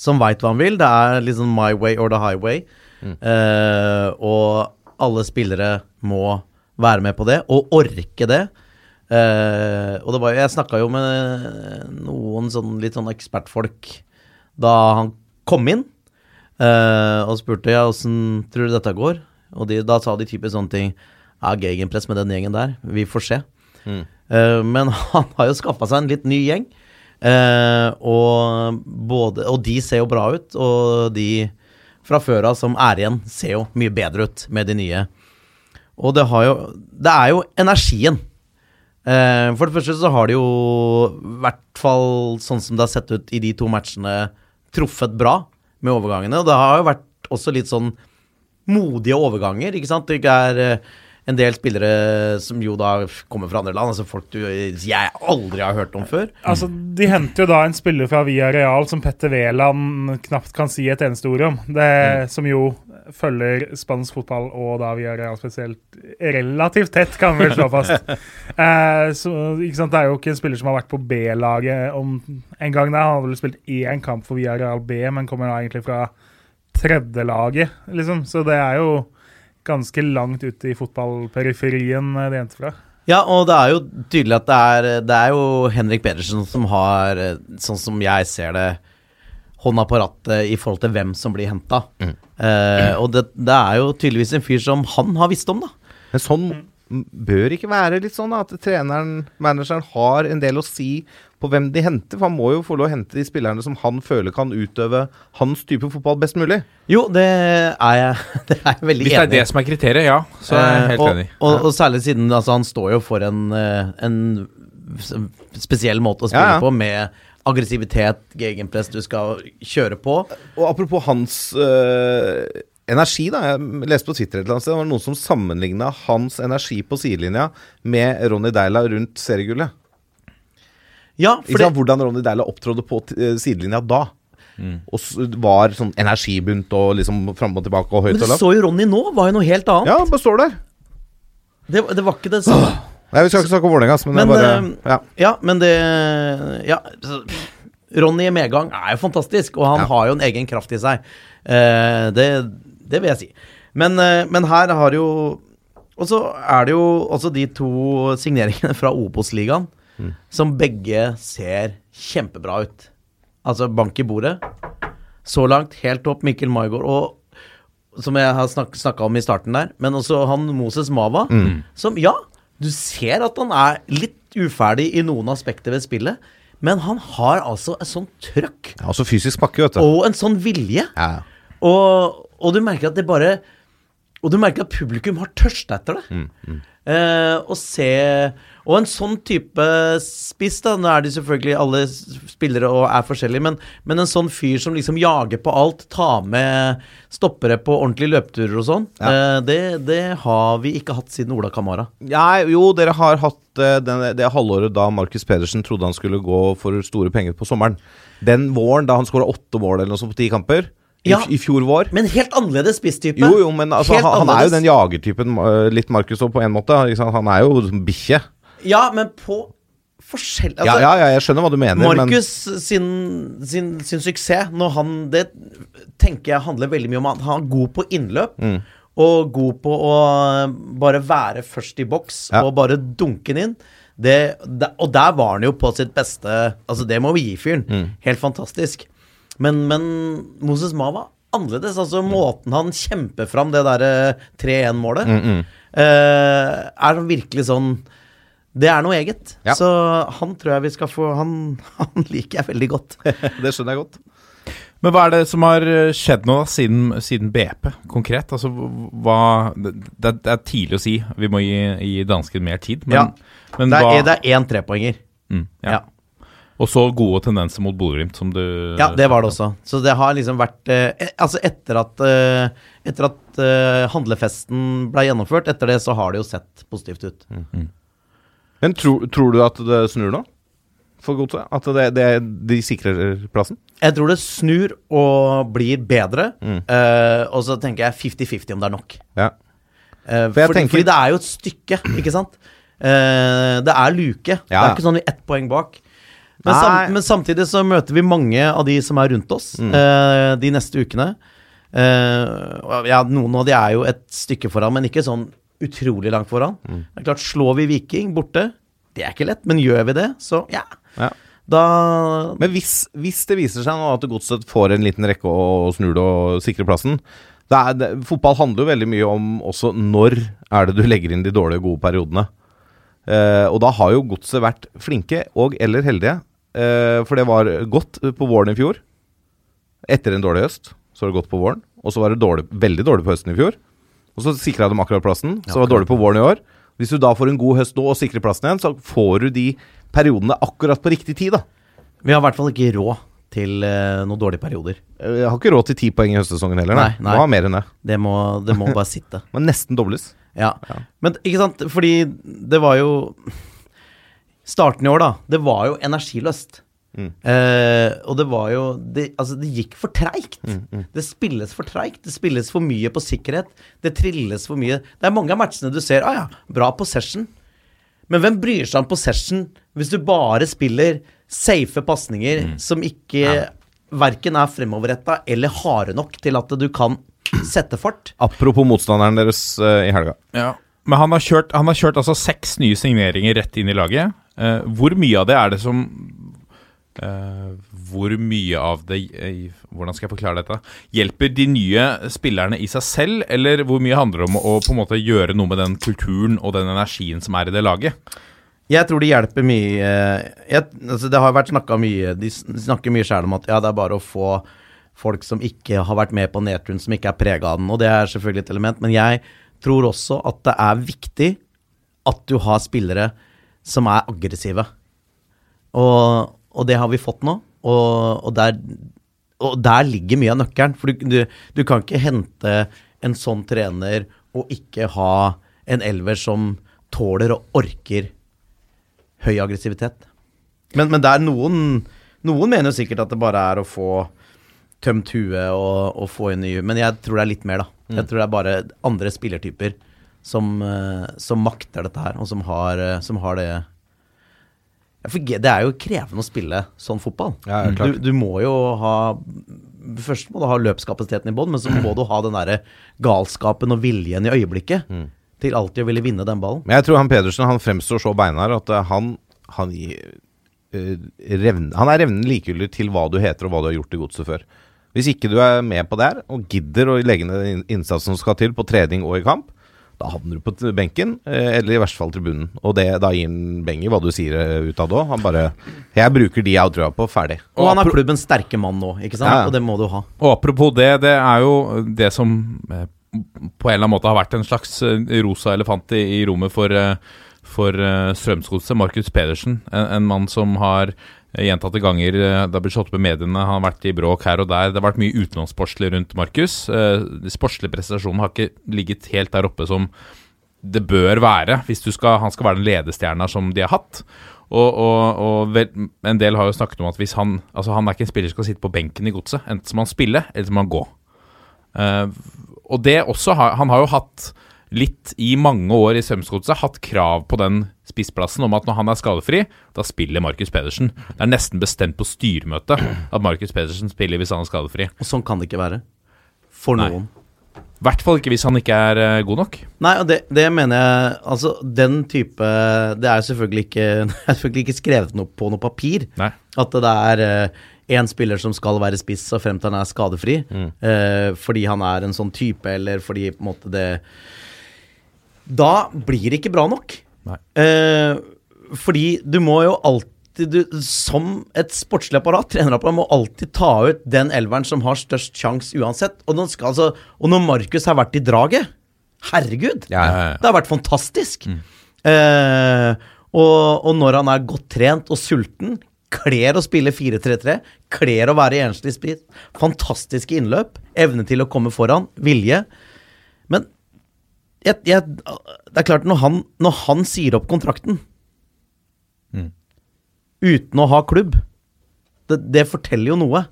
som veit hva han vil. Det er liksom my way or the highway. Eh, og alle spillere må være med på det, og orke det. Eh, og det var, jeg snakka jo med noen sånn, litt sånn ekspertfolk da han kom inn, eh, og spurte ja, åssen tror du dette går? Og de, da sa de typisk sånne ting Ja, gegenpress med den gjengen der. Vi får se. Eh, men *laughs* han har jo skaffa seg en litt ny gjeng. Eh, og, både, og de ser jo bra ut, og de fra før av som er igjen, ser jo mye bedre ut med de nye. Og det jo Det er jo energien. Eh, for det første så har de jo, i hvert fall sånn som det har sett ut i de to matchene, truffet bra med overgangene. Og det har jo vært også litt sånn modige overganger, ikke sant. Det ikke er eh, en del spillere som jo da kommer fra andre land, altså folk du, jeg aldri har hørt om før. Altså, De henter jo da en spiller fra Via Real som Petter Wæland knapt kan si et eneste ord om. Det Som jo følger spansk fotball, og da Via Real spesielt, relativt tett, kan vi vel slå fast. *laughs* eh, så, ikke sant? Det er jo ikke en spiller som har vært på B-laget om en gang. Der. Han har vel spilt én kamp for Via Real B, men kommer da egentlig fra tredjelaget, liksom. Så det er jo ganske langt ute i fotballperiferien det endte fra. Ja, og det er jo tydelig at det er, det er jo Henrik Pedersen som har, eh, sånn som jeg ser det, hånda på rattet i forhold til hvem som blir henta. Eh, og det, det er jo tydeligvis en fyr som han har visst om, da. Men sånn bør ikke være litt sånn at treneren, manageren, har en del å si på hvem de henter. For han må jo få lov å hente de spillerne som han føler kan utøve hans type fotball best mulig. Jo, det er jeg, *laughs* det er jeg veldig Hvis det er det som er kriteriet, ja, så er jeg Eh, helt og, enig. Og, og særlig siden altså, han står jo for en, eh, en spesiell måte å spille Ja, ja. på, med aggressivitet, gegenpress du skal kjøre på. Og apropos hans øh, energi, da. Jeg leste på Twitter et eller annet sted, det var noen som sammenligna hans energi på sidelinja med Ronny Deila rundt seriegullet. Ja, for det. Hvordan Ronny Deila opptrådde på eh, sidelinja da. Og var sånn energibunt og liksom fram og tilbake og høyt men og det du så jo Ronny nå, var jo noe helt annet. Ja, bare står der. Det, det var ikke det samme. Nei, Vi skal ikke snakke om Vålerenga, men, Men, det er eh, bare ja. Ja, men det Ja. Ronny medgang er jo fantastisk, og han Ja. har jo en egen kraft i seg. Eh, det, det vil jeg si. Men, eh, men her har jo Og så er det jo også de to signeringene fra Obos-ligaen som begge ser kjempebra ut. Altså bank i bordet. Så langt helt opp Mikkel Maigård. Og som jeg har snak snakka om i starten der, men også han Moses Mava. Som, ja, du ser at han er litt uferdig i noen aspekter ved spillet, men han har altså et sånn trøkk Ja, Altså fysisk pakke, vet du. og en sånn vilje. Ja. Og, og du merker at det bare Og du merker at publikum har tørst etter det. Eh, og se Og en sånn type spiss, da. Nå er de selvfølgelig alle spillere og er forskjellige, men, men en sånn fyr som liksom jager på alt, tar med stoppere på ordentlige løpeturer og sånn, eh, det, det har vi ikke hatt siden Ola Kamara. Ja, jo, dere har hatt eh, den, det halvåret da Markus Pedersen trodde han skulle gå for store penger på sommeren. Den våren da han skåra åtte mål eller noe sånt på ti kamper, i, Ja. i fjor vår. Men helt annerledes spisstype. Jo, jo, men altså, han, han er jo den jagertypen, eh, litt Markus òg, på en måte. Han er jo bikkje. Ja, men på forskjell... Ja, ja, ja, jeg skjønner hva du mener, Markus sin, sin, sin suksess når han Det tenker jeg handler veldig mye om at han er god på innløp. Mm. Og god på å bare være først i boks Ja. og bare dunke den inn. Det, det, og der var han jo på sitt beste Altså, det må vi gi fyren. Mm. Helt fantastisk. Men, men Moses Mava annerledes. Altså måten han kjemper fram det derre 3-1-målet, Mm, eh, er virkelig sånn Det er noe eget. Ja. Så han tror jeg vi skal få Han, *laughs* han liker jeg veldig godt. *laughs* Det skjønner jeg godt. Men hva er det som har eh, skjedd nå da, siden, siden BP, konkret? Altså, hva det, det er tidlig å si. Vi må gi, gi dansken mer tid. Men, Ja. men Det hva er, det er én trepoenger. mm, ja. Ja. Og så gode tendenser mot Bodø-Glimt, som du Ja, det var det også. Så det har liksom vært eh, eh, Altså, etter at eh, Etter at eh, handlefesten ble gjennomført, etter det så har det jo sett positivt ut. Men tror, tror du at det snur nå? For godset? At det, det, de sikrer plassen? Jeg tror det snur og blir bedre. Mm. eh, og så tenker jeg 50-50 om det er nok. Ja. Eh, For jeg fordi, tenker- fordi det er jo et stykke, ikke sant? Eh, det er luke. Det er ikke sånn vi ett poeng bak. Men, sam, men samtidig så møter vi mange av de som er rundt oss Mm. uh, de neste ukene. Uh, ja, noen av de er jo et stykke foran, men ikke sånn utrolig langt foran. Mm. Det er klart, Slår vi Viking borte, det er ikke lett, men gjør vi det, så ja. Ja. Da Men hvis, hvis det viser seg nå at Godset får en liten rekke og, snur det og sikrer plassen det er, det, Fotball handler jo veldig mye om også når er det du legger inn de dårlige gode periodene. Eh, og da har jo Godset vært flinke og eller heldige. Eh, for det var godt på våren i fjor. Etter en dårlig høst, så var det godt på våren. Og så var det dårlig, veldig dårlig på høsten i fjor. Og så sikra de akkurat plassen. Så var det dårlig på våren i år. Hvis du da får en god høst nå og sikrer plassen igjen, så får du de periodene akkurat på riktig tid, da. Vi har i hvert fall ikke råd til eh, noen dårlige perioder. Jeg har ikke råd til ti poeng i høstsesongen heller. Nei, Nei. Må ha mer enn det. Det må, det må *laughs* bare sitte. Men nesten dobles. Ja. Men ikke sant, fordi det var jo Starten i år, da. Det var jo energiløst. Mm. Eh, og det var jo det, Altså, det gikk for treigt. Mm, Det spilles for treigt. Det spilles for mye på sikkerhet. Det trilles for mye. Det er mange av matchene du ser ah ja, bra possession. Men hvem bryr seg om possession hvis du bare spiller safe pasninger Mm. som ikke verken er fremoverretta eller harde nok til at du kan sette fart? Apropos motstanderen deres uh, i helga. Ja. Men han har, kjørt, han har kjørt altså seks nye signeringer rett inn i laget. Eh, hvor mye av det er det som uh, Hvor mye av det uh, Hvordan skal jeg forklare dette? Hjelper de nye spillerne i seg selv, eller hvor mye handler det om å på en måte gjøre noe med den kulturen og den energien som er i det laget? Jeg tror det hjelper mye jeg, altså Det har vært snakka mye De snakker mye sjæl om at ja, det er bare å få folk som ikke har vært med på nedturen, som ikke er prega av den. Og det er selvfølgelig et element. Men jeg tror også at det er viktig at du har spillere som er aggressive. Og, og det har vi fått nå. Og, og, der, og der ligger mye av nøkkelen. For du, du, du kan ikke hente en sånn trener og ikke ha en elver som tåler og orker høy aggressivitet. Men, men det er noen Noen mener jo sikkert at det bare er å få tømt huet og, og få inn nye Men jeg tror det er litt mer, da. Jeg tror det er bare andre spillertyper som, eh, som makter dette her, og som har, eh, som har det Det er jo krevende å spille sånn fotball. Ja, du, du må jo ha Først må du ha løpskapasiteten i bånn, men så må du ha den derre galskapen og viljen i øyeblikket til alltid å ville vinne den ballen. Men jeg tror han Pedersen han fremstår så beinhard at eh, han han, gir, eh, revn, han er revnende likegyldig til hva du heter og hva du har gjort i godset før. Hvis ikke du er med på det her, og gidder å legge ned innsatsen som skal til på trening og i kamp, da havner du på benken, eh, eller i verste fall tribunen. Og det, da gir han beng i hva du sier utad ut av det òg. Han bare 'Jeg bruker de jeg har trua på. Ferdig'. Og han er klubbens sterke mann nå, ikke sant? Ja, ja. Og det må du ha. Og apropos det, det er jo det som eh, på en eller annen måte har vært en slags eh, rosa elefant i, i rommet for, eh, for eh, Strømsgodset. Markus Pedersen, en, en mann som har eh, gjentatte ganger eh, Det har blitt slått opp i mediene, han har vært i bråk her og der. Det har vært mye utenlandssportslig rundt Markus. Eh, De sportslige prestasjonene har ikke ligget helt der oppe som det bør være, hvis skal, han skal være den ledestjerna som de har hatt. Og, og, og en del har jo snakket om at hvis han Altså han er ikke en spiller som skal sitte på benken i godset. Enten så må han spille, eller så må han gå. Uh, og det også har Han har jo hatt litt i mange år i Sømsgodset hatt krav på den spissplassen om at når han er skadefri, da spiller Markus Pedersen. Det er nesten bestemt på styremøtet at Markus Pedersen spiller hvis han er skadefri. Og sånn kan det ikke være. For noen. I hvert fall ikke hvis han ikke er uh, god nok. Nei, og det, det mener jeg Altså, den type Det er selvfølgelig ikke, *laughs* er selvfølgelig ikke skrevet noe på noe papir. Nei. At det er én spiller som skal være spiss så frem til han er skadefri. eh, fordi han er en sånn type, eller fordi på en måte det Da blir det ikke bra nok. Nei. Eh, fordi du må jo alltid du, Som et sportslig apparat, trenerapparat, må alltid ta ut den elveren som har størst sjanse uansett. Og, skal, altså, og når Markus har vært i draget Herregud! Ja, ja. Det har vært fantastisk. Eh, og, og når han er godt trent og sulten, kler å spille 4-3-3, kler å være enslig spiss, fantastiske innløp, evne til å komme foran, vilje. Men jeg, jeg, det er klart, når han, når han sier opp kontrakten uten å ha klubb, det, det forteller jo noe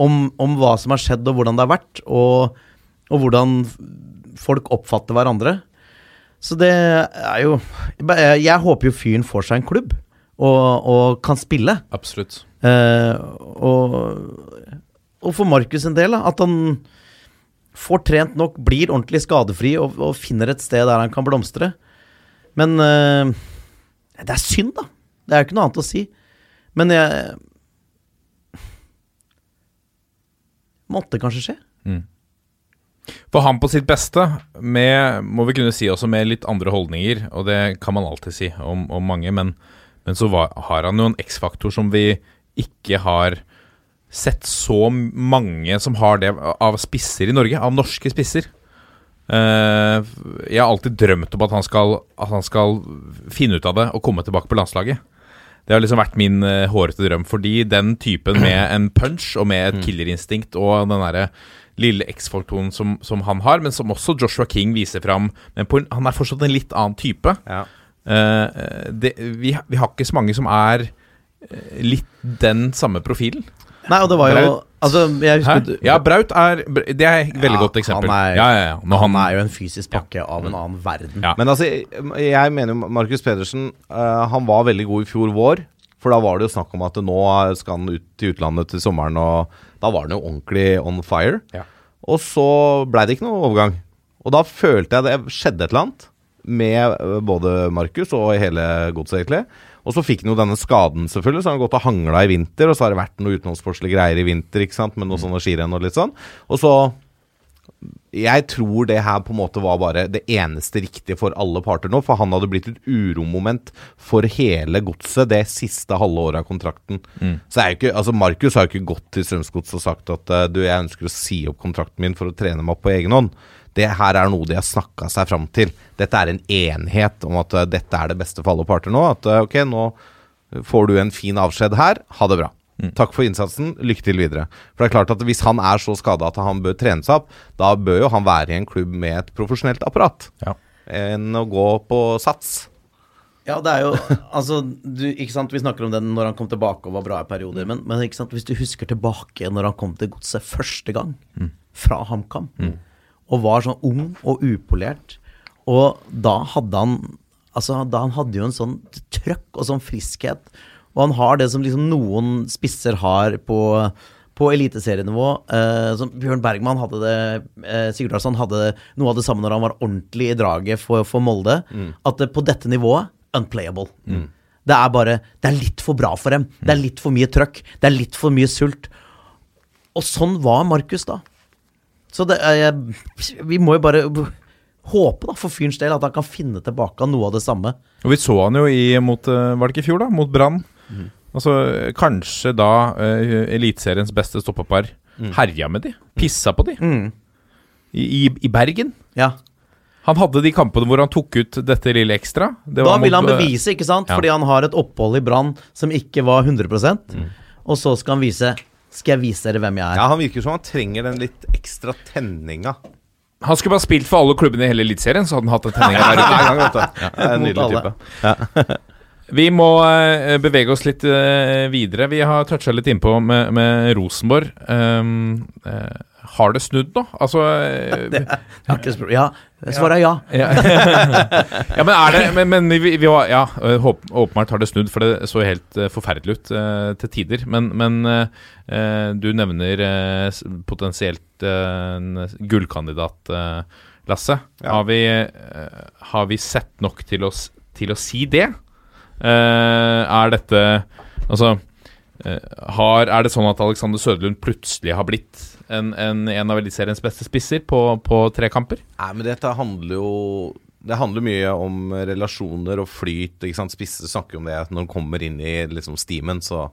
om, om hva som har skjedd, og hvordan det har vært, og, og hvordan folk oppfatter hverandre. Så det er jo Jeg, jeg håper jo fyren får seg en klubb, og, og kan spille. Absolutt. Eh, og, og for Markus en del, da, at han får trent nok, blir ordentlig skadefri og, og finner et sted der han kan blomstre. Men eh, det er synd, da. Det er jo ikke noe annet å si. Men jeg Måtte kanskje skje. For han på sitt beste, med, må vi kunne si også med litt andre holdninger, og det kan man alltid si om, om mange, men, men så var, har han jo en X-faktor som vi ikke har sett så mange som har det av spisser i Norge, av norske spisser. Uh, jeg har alltid drømt om at han, skal, at han skal finne ut av det og komme tilbake på landslaget. Det har liksom vært min uh, hårete drøm, fordi den typen med en punch og med et killerinstinkt og den derre lille X-faktoren som, som han har, men som også Joshua King viser fram. Men en, han er fortsatt en litt annen type. Ja. Uh, det, vi, vi har ikke så mange som er litt den samme profilen. Nei, og det var jo Braut. Altså, jeg husker Ja, Braut er Det er et veldig Ja, godt eksempel. han er- ja, ja, ja. Når han er jo en fysisk pakke av en annen verden. Ja. Men altså, jeg, jeg mener jo Markus Pedersen uh, Han var veldig god i fjor vår. For da var det jo snakk om at nå skal han ut til utlandet til sommeren, og da var han jo ordentlig on fire. Ja. Og så blei det ikke noe overgang. Og da følte jeg det skjedde et eller annet med eh, både Markus og hele godset, egentlig. Og så fikk han jo denne skaden, selvfølgelig, så han har gått og hangla i vinter. Og så har det vært noe utenomsportslige greier i vinter, ikke sant, med noe sånne skirenn og litt sånn. Og så jeg tror det her på en måte var bare det eneste riktige for alle parter nå. For han hadde blitt et uromoment for hele godset det siste halve året av kontrakten. Så er jo ikke, altså Markus har jo ikke gått til Strømsgodset og sagt at eh, du, jeg ønsker å si opp kontrakten min for å trene meg opp på egen hånd. Det her er noe de har snakka seg fram til. Dette er en enhet om at eh, dette er det beste for alle parter nå. At eh, ok, nå får du en fin avskjed her. Ha det bra. Takk for innsatsen. Lykke til videre. For det er klart at Hvis han er så skada at han bør trene seg opp, da bør jo han være i en klubb med et profesjonelt apparat. Ja. Enn å gå på sats. Ja, det er jo *laughs* Altså, du, ikke sant, vi snakker om den når han kom tilbake og var bra i perioder, men, men ikke sant, hvis du husker tilbake når han kom til godset første gang, fra HamKam, og var sånn ung og upolert, og da hadde han Altså, da han hadde jo en sånn trøkk og sånn friskhet, og han har det som liksom noen spisser har på på eliteserienivå. Eh, som Bjørn Bergman hadde det eh, Sigurd Larsson hadde noe av det samme når han var ordentlig i draget for, for Molde. At det, på dette nivået unplayable. Det er bare Det er litt for bra for dem. Det er litt for mye trøkk. Det er litt for mye sult. Og sånn var Markus da. Så det er Vi må jo bare håpe, da, for fyrens del, at han kan finne tilbake av noe av det samme. Og vi så han jo i mot eh, Var det ikke i fjor, da? Mot Brann. Altså, kanskje da uh, Eliteseriens beste stoppepar herja med de. Pissa på de. I, i, I Bergen. Ja. Han hadde de kampene hvor han tok ut dette lille ekstra. Det Da vil han eh, bevise, ikke sant? ja. Fordi han har et opphold i Brann som ikke var 100% Og så skal han vise Skal jeg vise dere hvem jeg er? Ja, Han virker som han trenger den litt ekstra tenninga. Han skulle bare spilt for alle klubbene i hele Eliteserien, så hadde han hatt en tenning hver gang, vet du. Det er en Mot nydelig alle. type. Vi må eh, bevege oss litt eh, videre. Vi har toucha litt innpå med, med Rosenborg. Um, eh, har det snudd nå? Altså *laughs* det Jeg har ikke Ja, svaret er ja. ja. *laughs* ja, men er det Men, men vi, vi var Ja, håp- åpenbart har det snudd, for det så helt eh, forferdelig ut eh, til tider. Men, men eh, eh, du nevner eh, potensielt eh, en gullkandidat, eh, Lasse. Ja. Har, vi, eh, har vi sett nok til å, til å si det? Eh, er dette Altså eh, har, Er det sånn at Alexander Søderlund plutselig har blitt en, en, en av Eliteseriens beste spisser på, på tre kamper? Nei, men dette handler jo Det handler mye om relasjoner og flyt. ikke sant? Spisse snakker om det at når de kommer inn i liksom stimen, så,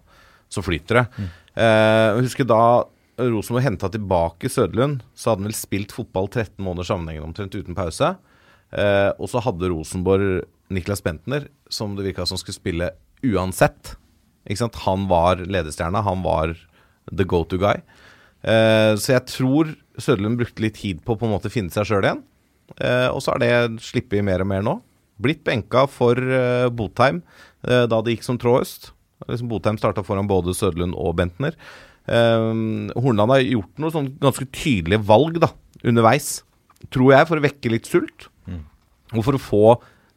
så flyter det. Eh, husker da Rosenborg henta tilbake Søderlund, så hadde han vel spilt fotball 13 måneder sammenhengende omtrent uten pause. Eh, og så hadde Rosenborg Niklas Bentner, som det virka som skulle spille uansett. Ikke sant? Han var ledestjerna, han var the go to guy. Eh, så jeg tror Søderlund brukte litt tid på å på en måte finne seg sjøl igjen. Uh, og så har det sluppet mer og mer nå. Blitt benka for uh, Botheim da det gikk som trådøst. Liksom Botheim starta foran både Søderlund og Bentner. Hornland har gjort noe sånn ganske tydelige valg da, underveis, tror jeg, for å vekke litt sult. Og for å få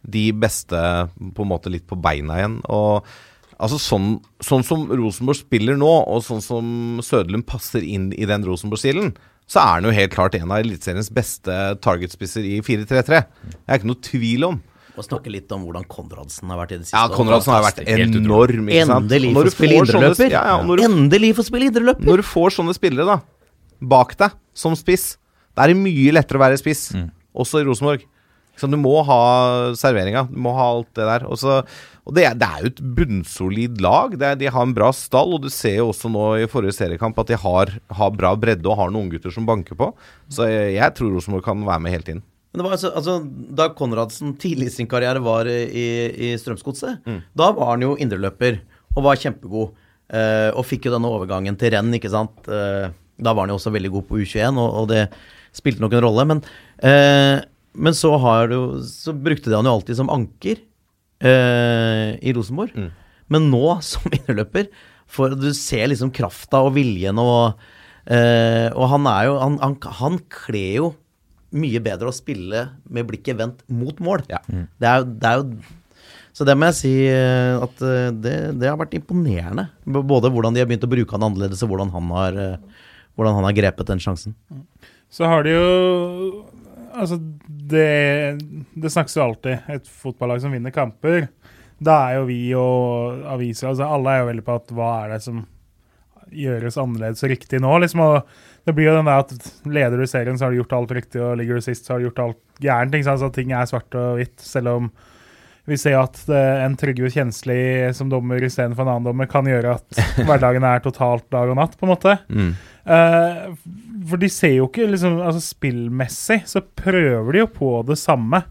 de beste på en måte litt på beina igjen. Og altså sånn, sånn som Rosenborg spiller nå, og sånn som Søderlund passer inn i den Rosenborg-stilen, så er han jo helt klart en av Eliteseriens beste targetspisser i 4-3-3. Det er ikke noe tvil om. Og snakke litt om hvordan Konradsen har vært i det siste. Ja, Konradsen har vært enorm. ikke sant? Endelig få når spille indreløper. Ja, ja, når du Endelig får spille indreløper! Når du får sånne spillere da bak deg som spiss, da er det mye lettere å være spiss, også i Rosenborg. Så du må ha serveringa, du må ha alt det der. Og, så, og det, er, det er jo et bunnsolid lag. Det er, de har en bra stall, og du ser jo også nå i forrige seriekamp at de har, har bra bredde og har noen gutter som banker på. Så jeg, jeg tror Rosenborg kan være med helt inn. Men det var altså, altså Da Konradsen tidlig i sin karriere var i, i Strømsgodset, da var han jo indreløper og var kjempegod. Eh, og fikk jo denne overgangen til renn, ikke sant. Eh, da var han jo også veldig god på U21, og, og det spilte nok en rolle. Men, eh, men så, har du, så brukte de han jo alltid som anker eh, i Rosenborg. Men nå *laughs* som innerløper, for du ser liksom krafta og viljen og eh, Og han er jo Han, han, han kler jo mye bedre å spille med blikket vendt mot mål. Ja. Det, er, det er jo Så det må jeg si eh, at eh, det, det har vært imponerende. Både hvordan de har begynt å bruke han annerledes, og hvordan han har, eh, hvordan han har grepet den sjansen. Så har de jo Altså, det, det snakkes jo alltid. Et fotballag som vinner kamper. Da er jo vi og aviser altså Alle er jo veldig på at hva er det som gjøres annerledes og riktig nå? liksom, og Det blir jo den der at leder du serien, så har du gjort alt riktig, og ligger du sist, så har du gjort alt gærent. Ikke sant? Så ting er svart og hvitt, selv om vi ser at det, en Trygve Kjensli som dommer istedenfor en annen dommer kan gjøre at *laughs* hverdagen er totalt dag og natt, på en måte. Eh, for de ser jo ikke liksom, altså Spillmessig så prøver de jo på det samme.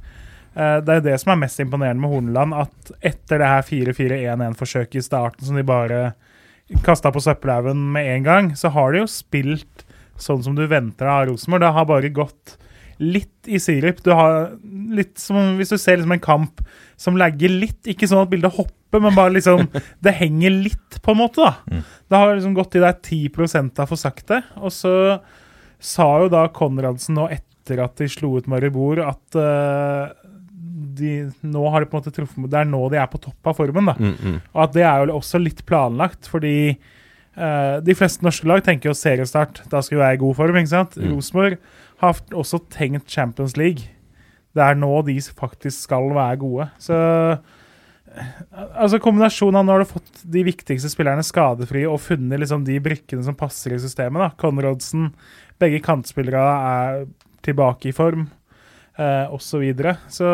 Uh, det er jo det som er mest imponerende med Horneland, at etter det her 4-4-1-1-forsøket i starten som de bare kasta på søppelhaugen med en gang, så har de jo spilt sånn som du venter av Rosenborg. Det har bare gått litt i sirup. Du har litt som hvis du ser liksom en kamp som lagger litt, ikke sånn at bildet hopper, men bare liksom *laughs* Det henger litt, på en måte, da. Det har liksom gått i der 10 av for sakte. Og så sa jo da Konradsen nå etter at de slo ut Maribor, at uh, de, nå har de på en måte truffet Det er nå de er på topp av formen, da. Og at det er jo også litt planlagt, fordi uh, de fleste norske lag tenker jo seriestart. Da skal vi være i god form, ikke sant? Rosenborg har også tenkt Champions League. Det er nå de faktisk skal være gode. Så Altså Kombinasjonen av nå har du fått de viktigste spillerne skadefrie og funnet liksom de brikkene som passer i systemet. da Conradsen, begge kantspillere er tilbake i form, eh, osv. Så, videre. så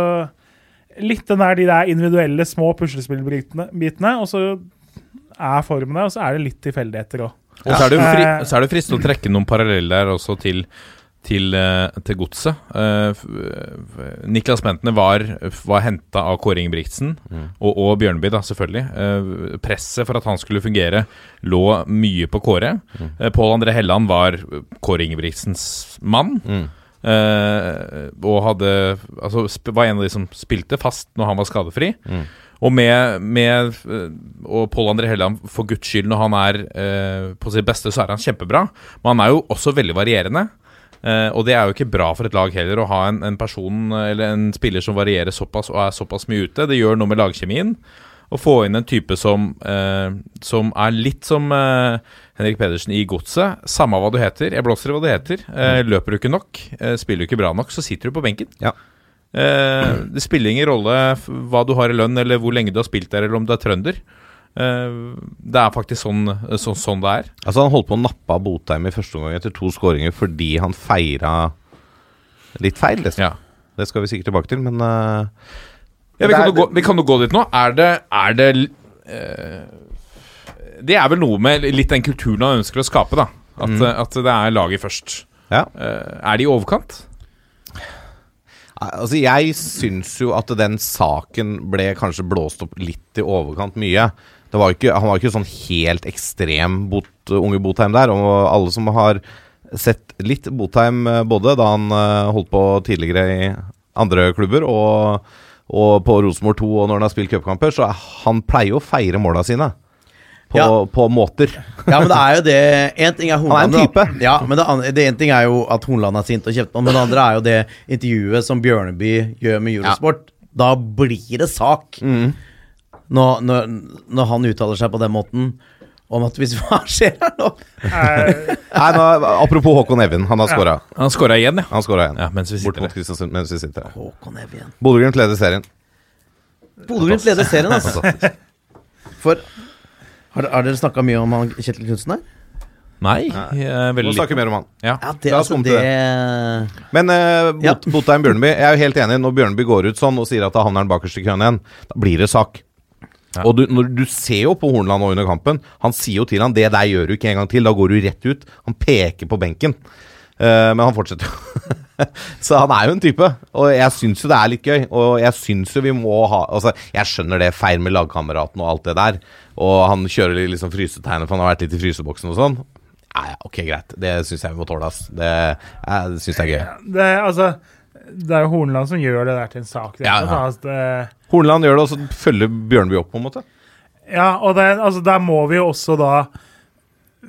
litt den der, de der individuelle små puslespillbitene, og så er formen der, og så er det litt tilfeldigheter òg. Og så er, det fri, Eh, så er det fristende å trekke noen paralleller også til til, eh, til godset. F- Niklas Bentner var, var henta av Kåre Ingebrigtsen, og, og Bjørnby, da, selvfølgelig. Uh, presset for at han skulle fungere, lå mye på Kåre. Eh, Pål André Helland var Kåre Ingebrigtsens mann. Eh, og hadde Altså var en av de som spilte fast når han var skadefri. Og med, med Og Pål André Helland, for guds skyld, når han er på sitt beste, så er han kjempebra. Men han er jo også veldig varierende. Eh, og det er jo ikke bra for et lag heller å ha en, en person eller en spiller som varierer såpass og er såpass mye ute. Det gjør noe med lagkjemien. Å få inn en type som, uh, som er litt som uh, Henrik Pedersen i Godset. Samme hva du heter, jeg blåser i hva du heter. Eh, løper du ikke nok, spiller du ikke bra nok, så sitter du på benken. Ja. Det spiller ingen rolle hva du har i lønn, eller hvor lenge du har spilt der, eller om du er trønder. Eh, det er faktisk sånn, så, sånn det er. Altså Han holdt på å nappe av Botheim i første omgang etter to skåringer fordi han feira litt feil. Det, Ja. det skal vi sikkert tilbake til, men uh, Ja, vi, kan er- gå, vi kan jo gå dit nå. Er det, er det uh, Det er vel noe med litt den kulturen han ønsker å skape, da. At, Mm. at det er laget først. ja. Uh, er det i overkant? Altså, jeg syns jo at den saken ble kanskje blåst opp litt i overkant mye. Det var ikke, han var ikke sånn helt ekstrem bot, unge Botheim der. Og alle som har sett litt Botheim, eh, både da han eh, holdt på tidligere i andre klubber og, og på Rosenborg 2 og når han har spilt cupkamper, så han pleier jo å feire måla sine. På, Ja. på måter. Ja, men det er jo det En ting er *laughs* Han er en type. da. Ja, men det, andre- det en ting er jo at Hornland er sint og kjefter, men det andre er jo det intervjuet som Bjørneby gjør med Eurosport. Da blir det sak. Mm. Når, når, når han uttaler seg på den måten om at hvis *laughs* Hva skjer her nå? Eh, Nei, nå, apropos Håkon Evjen, han har scora. Han skåra igjen, ja. Han igjen. ja mens vi Bort mot. Kristiansund mens vi sitter her. Håkon Evjen. Bodø-Glimt leder serien. Bodø-Glimt leder serien, altså. For Har, har dere snakka mye om han Kjetil Knutsen her? Nei, er veldig snakker mer om han. Ja. Ja, det, altså, det... det, Men uh, Bot Ja. Botheim Bjørneby, jeg er jo helt enig. Når Bjørneby går ut sånn og sier at da havner han bakerst i køen igjen, da blir det sak. Ja. Og du, når du ser jo på Hornland og under kampen, han sier jo til han det der gjør du ikke en gang til, da går du rett ut. Han peker på benken. Uh, men han fortsetter jo. *laughs* Så han er jo en type. Og jeg syns jo det er litt gøy. Og jeg syns jo vi må ha Altså, jeg skjønner det, feil med lagkameraten og alt det der. Og han kjører litt liksom frysetegnet, for han har vært litt i fryseboksen og sånn. Ja, ja, ok, greit. Det syns jeg vi må tåle, ass. Det, jeg syns jeg er gøy. det, altså, det er jo Hornland som gjør det der til en sak. Det, Ja, ja. Altså, det, Horneland gjør det, og så følger Bjørnby opp, på en måte. ja, og det, altså, der må vi jo også da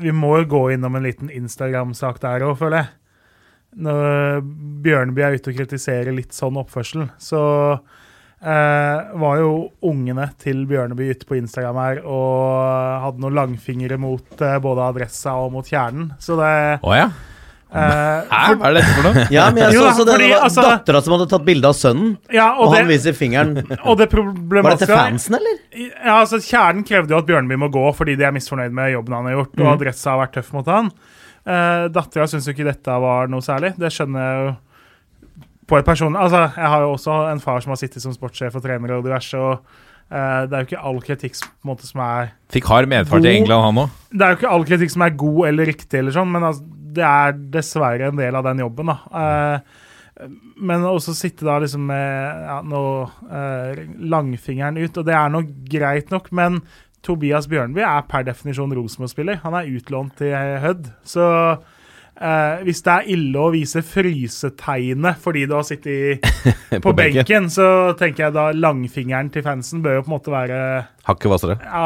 Vi må jo gå innom en liten Instagram-sak der òg, føler jeg. Når Bjørneby er ute og kritiserer litt sånn oppførsel, så eh, var jo ungene til Bjørneby ute på Instagram her og hadde noen langfingre mot eh, både Adressa og mot Kjernen. Så det oh, ja? Eh, Hæ, hva er dette for noe? *laughs* Ja, men jeg Jo så også det, fordi, det var altså- dattera som hadde tatt bilde av sønnen, Ja, og, og, han viser fingeren. *laughs* og det Var det til fansen, eller? Ja, altså Kjernen krevde jo at Bjørnby må gå fordi de er misfornøyd med jobben han har gjort, og Adressa har vært tøff mot han. Uh, Dattera syns jo ikke dette var noe særlig. Det skjønner jeg jo på et personlig Altså, jeg har jo også en far som har sittet som sportssjef og trener og diverse, og eh, det er jo ikke all kritikk på en måte som er Fikk hard medfart i England, han òg. Det er jo ikke all kritikk som er god eller riktig, eller sånn, men altså, det er dessverre en del av den jobben. da. Eh, men også sitte da liksom med ja, noe, eh, langfingeren ut, og det er nok greit nok, men Tobias Bjørnby er per definisjon Rosenborg-spiller. Han er utlånt til Hødd. Så eh, hvis det er ille å vise frysetegnet fordi du har sittet i, *laughs* på, benken. benken, så tenker jeg da langfingeren til fansen bør jo på en måte være Hakket hvassere. ja,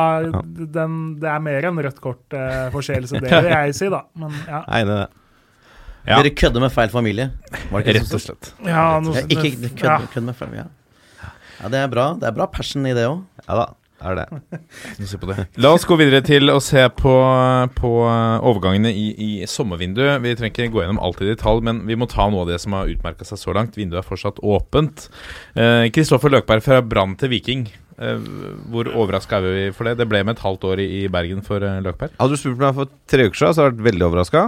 den, det er mer enn rødt kort-forseelse, det *laughs* vil jeg si, da. Men ja. Jeg er det. Ja. Dere kødder med feil familie. Var det ikke Rett og slett. ja, noe, Ja, ikke kødd, ja. med feil familie. Ja. ja, det er bra. Det er bra passion i det òg. Ja da, er det. Se på det. *laughs* La oss gå videre til å se på, på overgangene i, i sommervinduet. Vi trenger ikke gå gjennom alt i detalj, men vi må ta noe av det som har utmerka seg så langt. Vinduet er fortsatt åpent. Kristoffer Løkberg fra Brann til Viking. Eh, hvor overraska er vi for det? Det ble med et halvt år i, i Bergen for eh, Løkberg. Hadde du spurt meg for tre uker siden, så hadde jeg vært veldig overraska.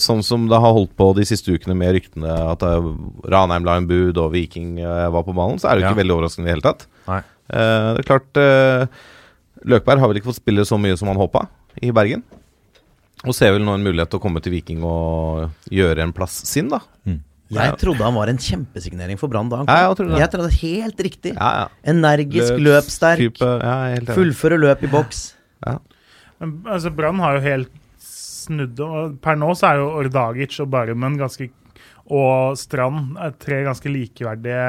Sånn som det har holdt på de siste ukene med ryktene at eh, Ranheim la en bud og Viking eh, var på ballen, så er det jo ikke Ja. veldig overraskende i det hele tatt. Nei. Eh, det er klart eh, Løkberg har vel ikke fått spille så mye som han håpa i Bergen. Og ser vel nå en mulighet til å komme til Viking og gjøre en plass sin, da. Jeg trodde han var en kjempesignering for Brann da han kom. Ja, jeg trodde det. Jeg trodde det helt riktig. Ja, ja. Energisk, Løps- løpssterk, er enig. fullføre løp i boks. Men altså, Brann har jo helt snudd og Per nå så er jo Ordagic og Barmen ganske og Strand er tre ganske likeverdige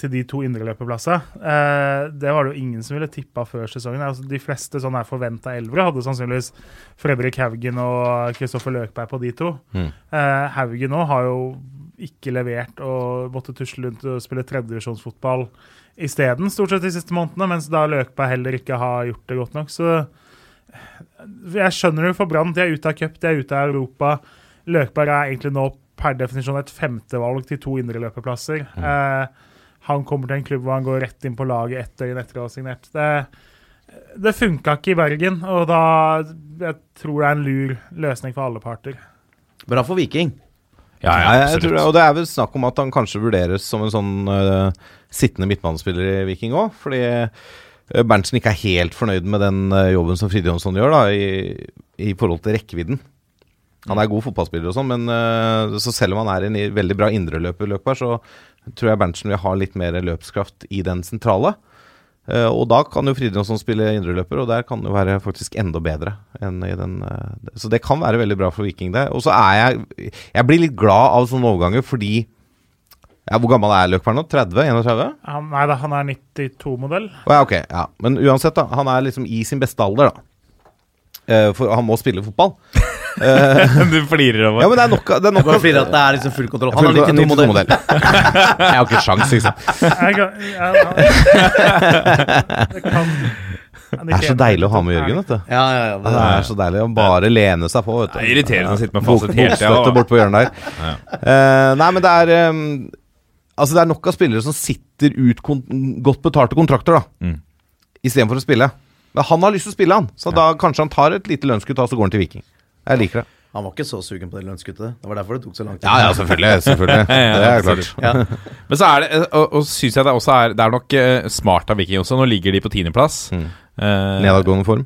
til de to indreløperplassene. Eh, det var det jo ingen som ville tippa før sesongen. Altså, de fleste sånne forventa elvere hadde sannsynligvis Fredrik Haugen og Kristoffer Løkberg på de to. Mm. Eh, Haugen òg har jo ikke levert og måtte tusle rundt og spille tredjedivisjonsfotball isteden, stort sett de siste månedene, mens da Løkberg heller ikke har gjort det godt nok. Så jeg skjønner det jo for Brann. De er ute av cup, de er ute av Europa. Løkberg er egentlig nå per definisjon et femtevalg til to indreløperplasser. Eh, han kommer til en klubb hvor han går rett inn på laget ett døgn etter å ha signert. Det, det funka ikke i Bergen, og da jeg tror det er en lur løsning for alle parter. Bra for Viking. Ja, ja, jeg tror det, og det er vel snakk om at han kanskje vurderes som en sånn uh, sittende midtbanespiller i Viking òg. Fordi øh, Berntsen ikke er helt fornøyd med den øh, jobben som Fride Jonsson gjør, da, i, i forhold til rekkevidden. Han er god fotballspiller og sånn, men uh, så selv om han er en veldig bra indreløper, Løkberg, så tror jeg Berntsen vil ha litt mer løpskraft i den sentrale. Eh, og da kan jo Fridtjonsson spille indreløper, og der kan det være faktisk enda bedre enn i den eh, Så det kan være veldig bra for Viking, det. Og så er jeg Jeg blir litt glad av sånne overganger fordi ja, Hvor gammel er Løkberg nå? 30? 31? Han, nei da, han er 92-modell. Oh, ja, ok. Ja. Men uansett, da. Han er liksom i sin beste alder, da. Eh, for han må spille fotball. *laughs* du flirer over Ja, men det er nok, det er nok Bare flirer at det er liksom full kontroll. Han har 92-modell. 92-modell. *laughs* Jeg har ikke sjans. Jeg, jeg, det kan Det er så deilig å ha med Jørgen, vet du. Ja, ja, ja. Det er så deilig å bare lene seg på. Vet du. Det er irriterende å sitte med fasit hele tida. Bort på hjørnet der. Uh, nei, men det er um, Altså, det er nok av spillere som sitter ut godt betalte kontrakter, da. Mm. Istedenfor å spille. Men han har lyst til å spille, han. Så da kanskje han tar et lite lønnskutt, og så går han til Viking. Jeg liker det. Han var ikke så sugen på det lønnskuttet. Det var derfor det tok så lang tid. Ja, ja, selvfølgelig. selvfølgelig. *laughs* Det er klart. Ja. *laughs* Men så er det, og, og synes jeg det også er Det er nok eh, smart av Viking også. Nå ligger de på tiendeplass. Mm. Eh, Nedadgående form.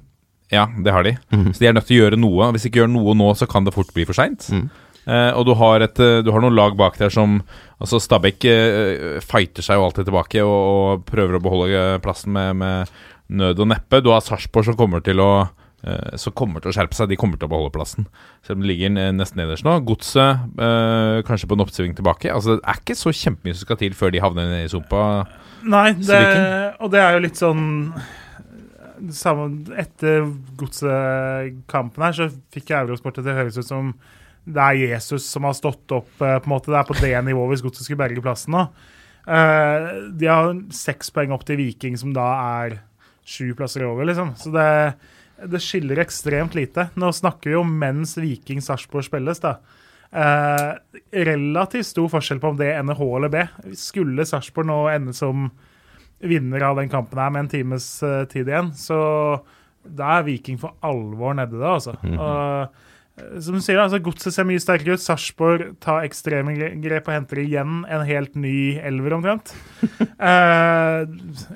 Ja, det har de. Så de er nødt til å gjøre noe. Hvis de ikke gjør noe nå, så kan det fort bli for seint. Mm. Eh, og du har, et, eh, du har noen lag bak der som Altså Stabæk eh, fighter seg jo alltid tilbake og, og prøver å beholde eh, plassen med, med nød og neppe. Du har Sarpsborg som kommer til å så kommer til å skjerpe seg. De kommer til å beholde plassen. Selv om de ligger eh, nesten nederst nå. Godset eh, kanskje på en oppsving tilbake. Altså Det er ikke så kjempemye som skal til før de havner ned i sumpa. Nei, det, og det er jo litt sånn samme, Etter godsekampen her så fikk jeg eurosportet til å høres ut som det er Jesus som har stått opp. eh, på en måte Det er på det *laughs* nivået hvis godset skulle berge plassen nå. Eh, de har seks poeng opp til Viking, som da er sju plasser over, liksom. Så det, det skiller ekstremt lite. Nå snakker vi om mens Viking-Sarpsborg spilles, da. Eh, relativt stor forskjell på om det ender H eller B. Skulle Sarpsborg nå ende som vinner av den kampen her med en times eh, tid igjen, så da er Viking for alvor nede da, altså. Og, eh, som du sier, altså, Godset ser mye sterkere ut. Sarpsborg tar ekstreme grep og henter igjen en helt ny elver, omtrent. *laughs* Eh,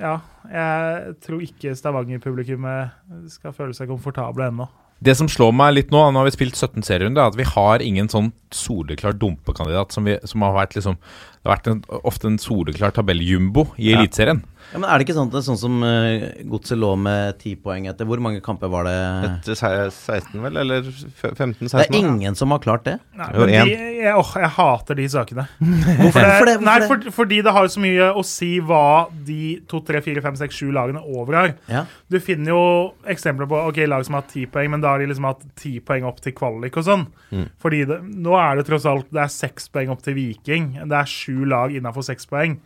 ja, jeg tror ikke Stavanger-publikummet skal føle seg komfortable ennå. Det som slår meg litt nå, nå har vi spilt 17 serierunder, er at vi har ingen sånn soleklar dumpekandidat som, vi, som har vært liksom Det har vært en, ofte en soleklar tabelljumbo i. Eliteserien. Ja, men er det ikke sånn, at det er sånn som uh, Godset lå med ti poeng etter Hvor mange kamper var det? Etter 16, vel? Eller 15-16? Det er ingen som har klart det. Nei, men de, jeg, åh, jeg hater de sakene. *laughs* Hvorfor det? Hvorfor det? Nei, Hvorfor det? for, fordi det har jo så mye å si hva de to, tre, fire, fem, seks, sju lagene over har. Ja. Du finner jo eksempler på ok, lag som har ti poeng, men da har de liksom hatt ti poeng opp til kvalik og sånn. Mm. Fordi det, nå er det tross alt det er seks poeng opp til Viking. Det er sju lag innafor seks poeng.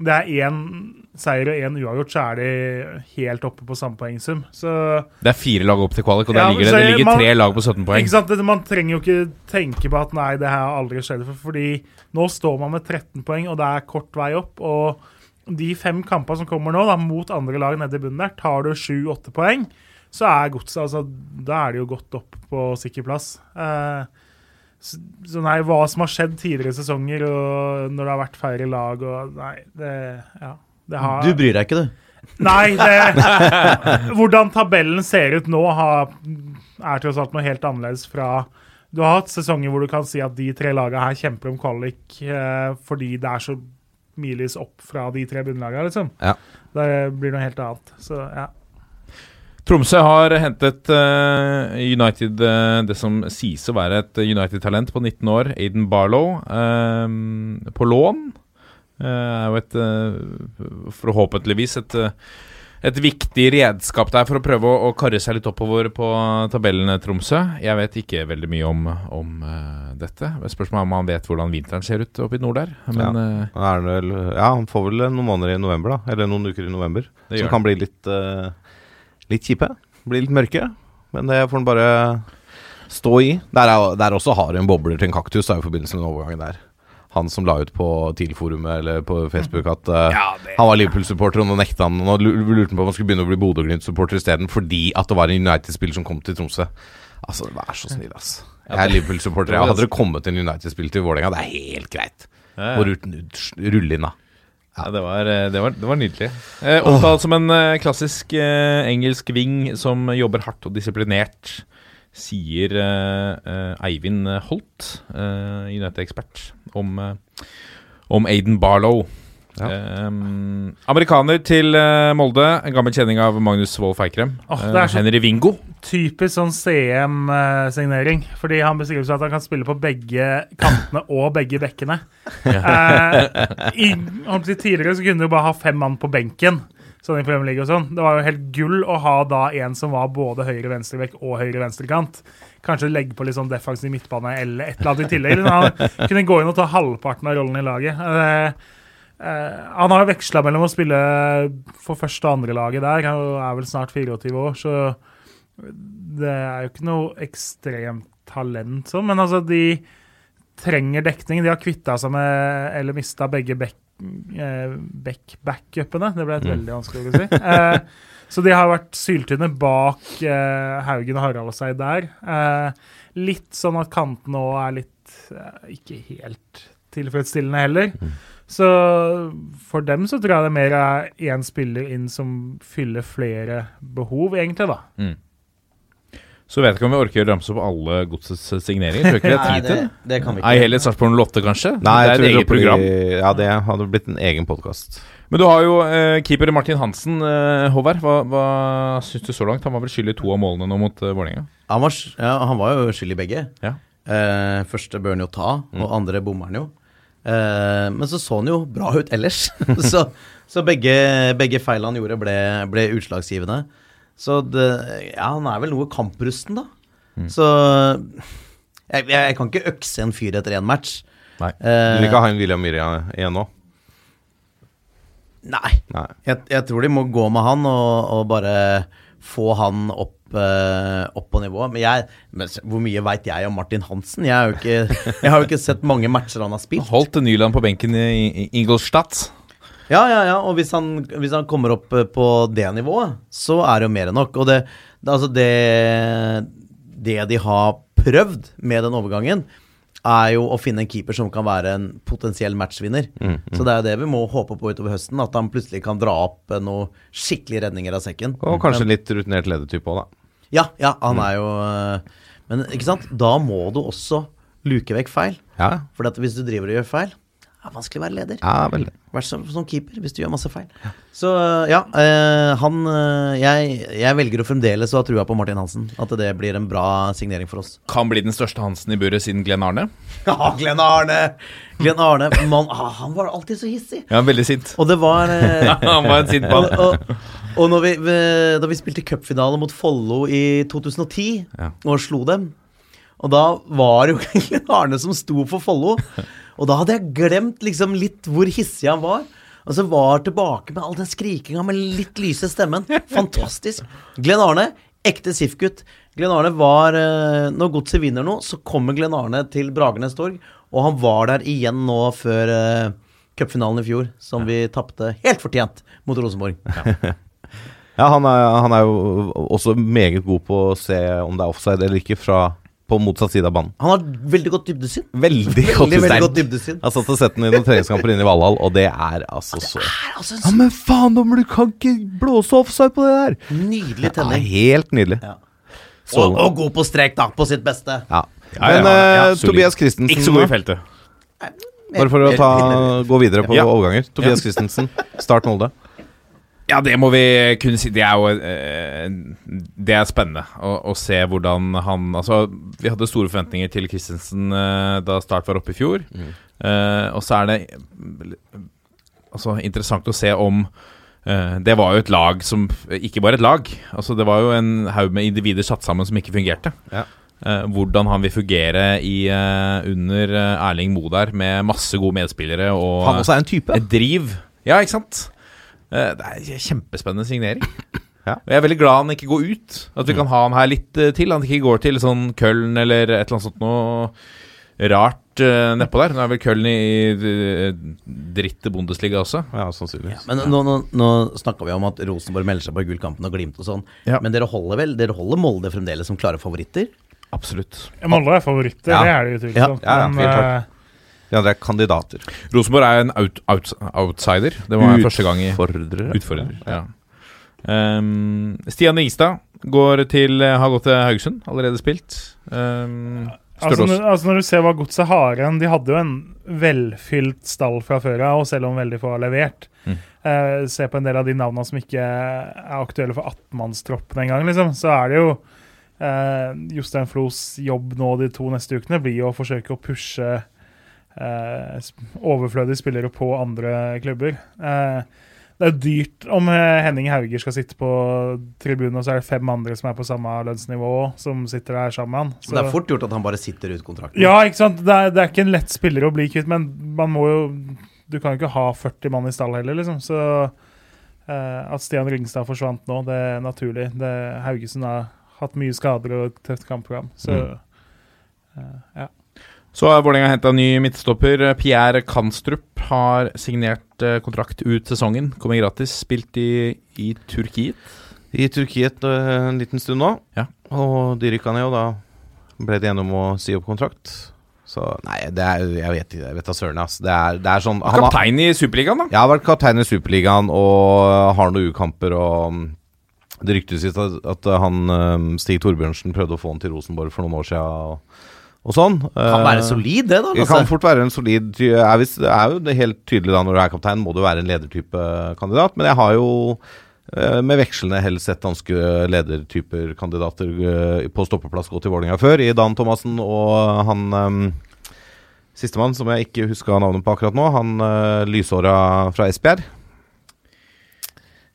Det er én seier og én uavgjort, så er de helt oppe på samme poengsum. Så Det er fire lag opp til kvalik, og der Ja, ligger det, det ligger man- tre lag på 17 poeng. Ikke sant? Det- Man trenger jo ikke tenke på at nei, det her har aldri skjedd. før. fordi nå står man med 13 poeng, og det er kort vei opp. Og de fem kampene som kommer nå, da, mot andre lag nede i bunnen der, tar du 7-8 poeng, så er godset altså, Da er det jo godt opp på sikker plass. Eh, så, nei, hva som har skjedd tidligere sesonger, og når det har vært færre lag og Nei, det Ja. Det har, Du bryr deg ikke, du. Nei, det, *laughs* hvordan tabellen ser ut nå, har, er tross alt noe helt annerledes fra Du har hatt sesonger hvor du kan si at de tre lagene her kjemper om kvalik eh, fordi det er så milevis opp fra de tre bunnlagene, liksom. Ja. Det blir noe helt annet. Så ja. Tromsø har hentet uh, United uh, det som sies å være et United-talent på 19 år, Aiden Barlow, uh, på lån. Eh, er jo et Forhåpentligvis et, et viktig redskap der for å prøve å, å karre seg litt oppover på tabellene, Tromsø. Jeg vet ikke veldig mye om, om dette. Spørsmålet er om han vet hvordan vinteren ser ut oppe i nord der. Men ja. Er det vel, ja, han får vel noen måneder i november, da. Eller noen uker i november. Det som gjør kan bli litt, litt kjipe. Blir litt mørke. Men det får han bare stå i. Der, er, der også har en bobler til en kaktus da, i forbindelse med den overgangen der. Han som la ut på TIL-forumet eller på Facebook at eh, han var Liverpool-supporter, og nå nekta han. Og lurte han på om han skulle begynne å bli Bodø-Glimt-supporter isteden, fordi at det var en United-spiller som kom til Tromsø. Altså, vær så snill, ass. Jeg er Liverpool-supporter. *laughs* Hadde det kommet en United-spiller til Vålerenga, det er helt greit. ja, ja. rulle inn, da. Ja, det var, eh, det var, det var nydelig. Eh, omtalt som en eh, klassisk eh, engelsk wing som jobber hardt og disiplinert, sier eh, eh, Eivind Holt, United-ekspert, om, om Aiden Barlow. Ja. Eh, amerikaner til eh, Molde, en gammel kjenning av Magnus Wolff Eikrem. Oh, Eh, så- Henry Vingo. Typisk sånn CM-signering. Fordi han beskriver seg at han kan spille på begge kantene og begge bekkene. Eh, i, tidligere så kunne du bare ha fem mann på benken. Sånn i Premier League og sånn. Det var jo helt gull å ha da en som var både høyre-venstrebekk og høyre-venstrekant. Kanskje legge på litt sånn defensiv midtbane eller et eller annet i tillegg. Han kunne gå inn og ta halvparten av rollen i laget. Eh, han har veksla mellom å spille for første- og andrelaget der. Han er vel snart 24 år, så det er jo ikke noe ekstremt talent sånn, men altså, de trenger dekning. De har kvitta seg med, eller mista begge back, eh. Det ble et veldig vanskelig å si. Eh, så de har vært syltynne bak eh, Haugen og Harald seg der. Eh, litt sånn at kanten nå er litt eh, ikke helt tilfredsstillende heller. Så for dem så tror jeg det mer er én spiller inn som fyller flere behov, egentlig, da. Så vet jeg ikke om vi orker å ramse opp alle godsets signeringer. Tror ikke det er tid til det, det. kan vi Ei ikke. heller Sarpsborg 08, kanskje? Nei, det er et vi eget program. Ja, det hadde blitt en egen podkast. Men du har jo eh, keeper Martin Hansen, eh, Håvard. Hva, hva syns du så langt? Han var vel skyld i to av målene nå mot eh, Vålerenga? Han ja, han var jo skyld i begge. Ja. Eh, første bør han jo ta, og andre bommer han jo. Eh, men så så han jo bra ut ellers. *laughs* så så begge, begge feil han gjorde, ble, ble utslagsgivende. Så det, ja, han er vel noe kamprusten, da. Så jeg, jeg, kan ikke økse en fyr etter én match. Nei. Du Eh, vil ikke ha en William Myhre igjen nå? nei. Nei. Jeg, jeg tror de må gå med han og, og bare få han opp, eh, opp på nivå. Men, jeg, men hvor mye veit jeg om Martin Hansen? Jeg, jo ikke, jeg har jo ikke sett mange matcher han har spilt. Holdt Nyland på benken i, Ingolstadt. Ja, ja, ja. Og hvis han, hvis han kommer opp eh, på det nivået, så er det jo mer enn nok. Og det, altså det, det de har prøvd med den overgangen, er jo å finne en keeper som kan være en potensiell matchvinner. Så det er jo det vi må håpe på utover høsten, at han plutselig kan dra opp eh, noen skikkelige redninger av sekken. Og kanskje litt rutinert ledertype òg, da. Ja, ja, han er jo eh, Men ikke sant, da må du også luke vekk feil. Ja, For at hvis du driver og gjør feil, det er vanskelig å være leder. ja vel. Vær som, som keeper hvis du gjør masse feil. Så ja, eh, han eh, jeg, jeg velger å fremdeles å ha trua på Martin Hansen. At det blir en bra signering for oss. Kan bli den største Hansen i buret siden Glenn Arne. *laughs* Ja, Glenn Arne! Glenn Arne, man, ah, Han var alltid så hissig. Ja, veldig sint. Og det var eh, *laughs* Han var en sint mann. Og, vi, da vi spilte cupfinale mot Follo i 2010 Ja. og slo dem Og da var det jo *laughs* Glenn Arne som sto for Follo. Og da hadde jeg glemt liksom litt hvor hissig han var. Og så var tilbake med all den skrikinga med litt lyse stemmen. Fantastisk. Glenn Arne, ekte SIF-gutt. Glenn Arne var eh, Når Godset vinner nå, så kommer Glenn Arne til Bragernes torg. Og han var der igjen nå før uh, cupfinalen i fjor, som vi tapte helt fortjent mot Rosenborg. Ja, han er, han er jo også meget god på å se om det er offside eller ikke fra på motsatt side av banen. Han har veldig godt dybdesyn. Veldig, Veldig, godt veldig godt dybdesyn. Jeg har satt og sett den i noen treningskamper inne i Valhall, og det er altså så Er altså en Ja, men faen, dommer, du kan ikke blåse offside på det der! nydelig tenning. Ja, helt nydelig. Ja. Og, og god på strek, da. På sitt beste. Ja. Ja, Men ja, ja, eh. Tobias Christensen Ikke så god i feltet. Bare for å ta, gå videre på Ja. overganger. Tobias Christensen, Start Molde. Ja, det må vi kunne si. Det er jo eh, Det er spennende å, å se hvordan han Altså, vi hadde store forventninger til Christensen eh, da Start var oppe i fjor. Eh, og så er det altså, interessant å se om uh, Det var jo et lag som Ikke bare et lag. Altså, det var jo en haug med individer satt sammen som ikke fungerte. Ja. Uh, hvordan han vil fungere i, under Erling Moe der, med masse gode medspillere og Han også er en type. et driv. Ja, ikke sant? Eh, det er en kjempespennende signering. *laughs* Ja. Og Jeg er veldig glad han ikke går ut. At vi kan ha han her litt eh, til. Han ikke går til sånn Køln eller et eller annet sånt noe rart uh, nedpå der. Nå er vel Køln i uh, dritt Bundesliga også. Ja, sannsynligvis. Men nå, nå, nå snakka vi om at Rosenborg melder seg på gullkampen og Glimt og sånn. Ja. Men dere holder vel Dere holder Molde fremdeles som klare favoritter? Absolutt. Molde er favoritter, Ja. det er det utvilsomt. Ja, ja, men helt klart. eh, De andre er kandidater. Rosenborg er en out, out, outsider. Det var første gang i. Utfordrer. Ja. Um, Stian Ringstad går til, har gått til Haugesund, allerede spilt. Um, altså, når, altså Når du ser hva godset har igjen De hadde jo en velfylt stall fra før av, og selv om veldig få har levert. Mm. Eh, se på en del av de navnene som ikke er aktuelle for 18-mannstroppen engang, liksom, så er det jo eh, Jostein Flos jobb nå de to neste ukene blir jo å forsøke å pushe eh, overflødige spillere på andre klubber. Eh, det er dyrt om eh, Henning Hauger skal sitte på tribunen, og så er det fem andre som er på samme lønnsnivå, som sitter der sammen med han. Så det er fort gjort at han bare sitter ut kontrakten. Ja, ikke sant. Det er, det er ikke en lett spiller å bli kvitt, men man må jo Du kan jo ikke ha 40 mann i stall heller, liksom. Så eh, at Stian Ringstad forsvant nå, det er naturlig. Det, Haugesund har hatt mye skader og et tøft kampprogram, så eh, ja. Så har Vålerenga henta ny midtstopper. Pierre Kanstrup har signert eh, kontrakt ut sesongen. Kommer gratis. Spilt i, i Turkiet. I Turkiet eh, en liten stund nå. Ja. Og de rykka ned, og da ble de enige om å si opp kontrakt. Så nei, det er Jeg vet ikke, jeg vet da søren, ass. Det er, det er sånn han Kaptein i Superligaen, da. Ja, har vært kaptein i Superligaen og har noen ukamper og Det ryktes litt at, at han mm, Stig Torbjørnsen prøvde å få han til Rosenborg for noen år siden og, og sånn. Kan være Eh, solid, det, da. Det kan fort være en solid ty- er, er jo det helt tydelig da når du er kaptein, må du være en ledertype kandidat. Men jeg har jo eh, med vekslende hell sett danske ledertyper kandidater eh, på stoppeplass gå til Vålerenga før, i Dan Thomassen og han um, Sistemann, som jeg ikke huska navnet på akkurat nå, han uh, lyshåra fra Esbjerg.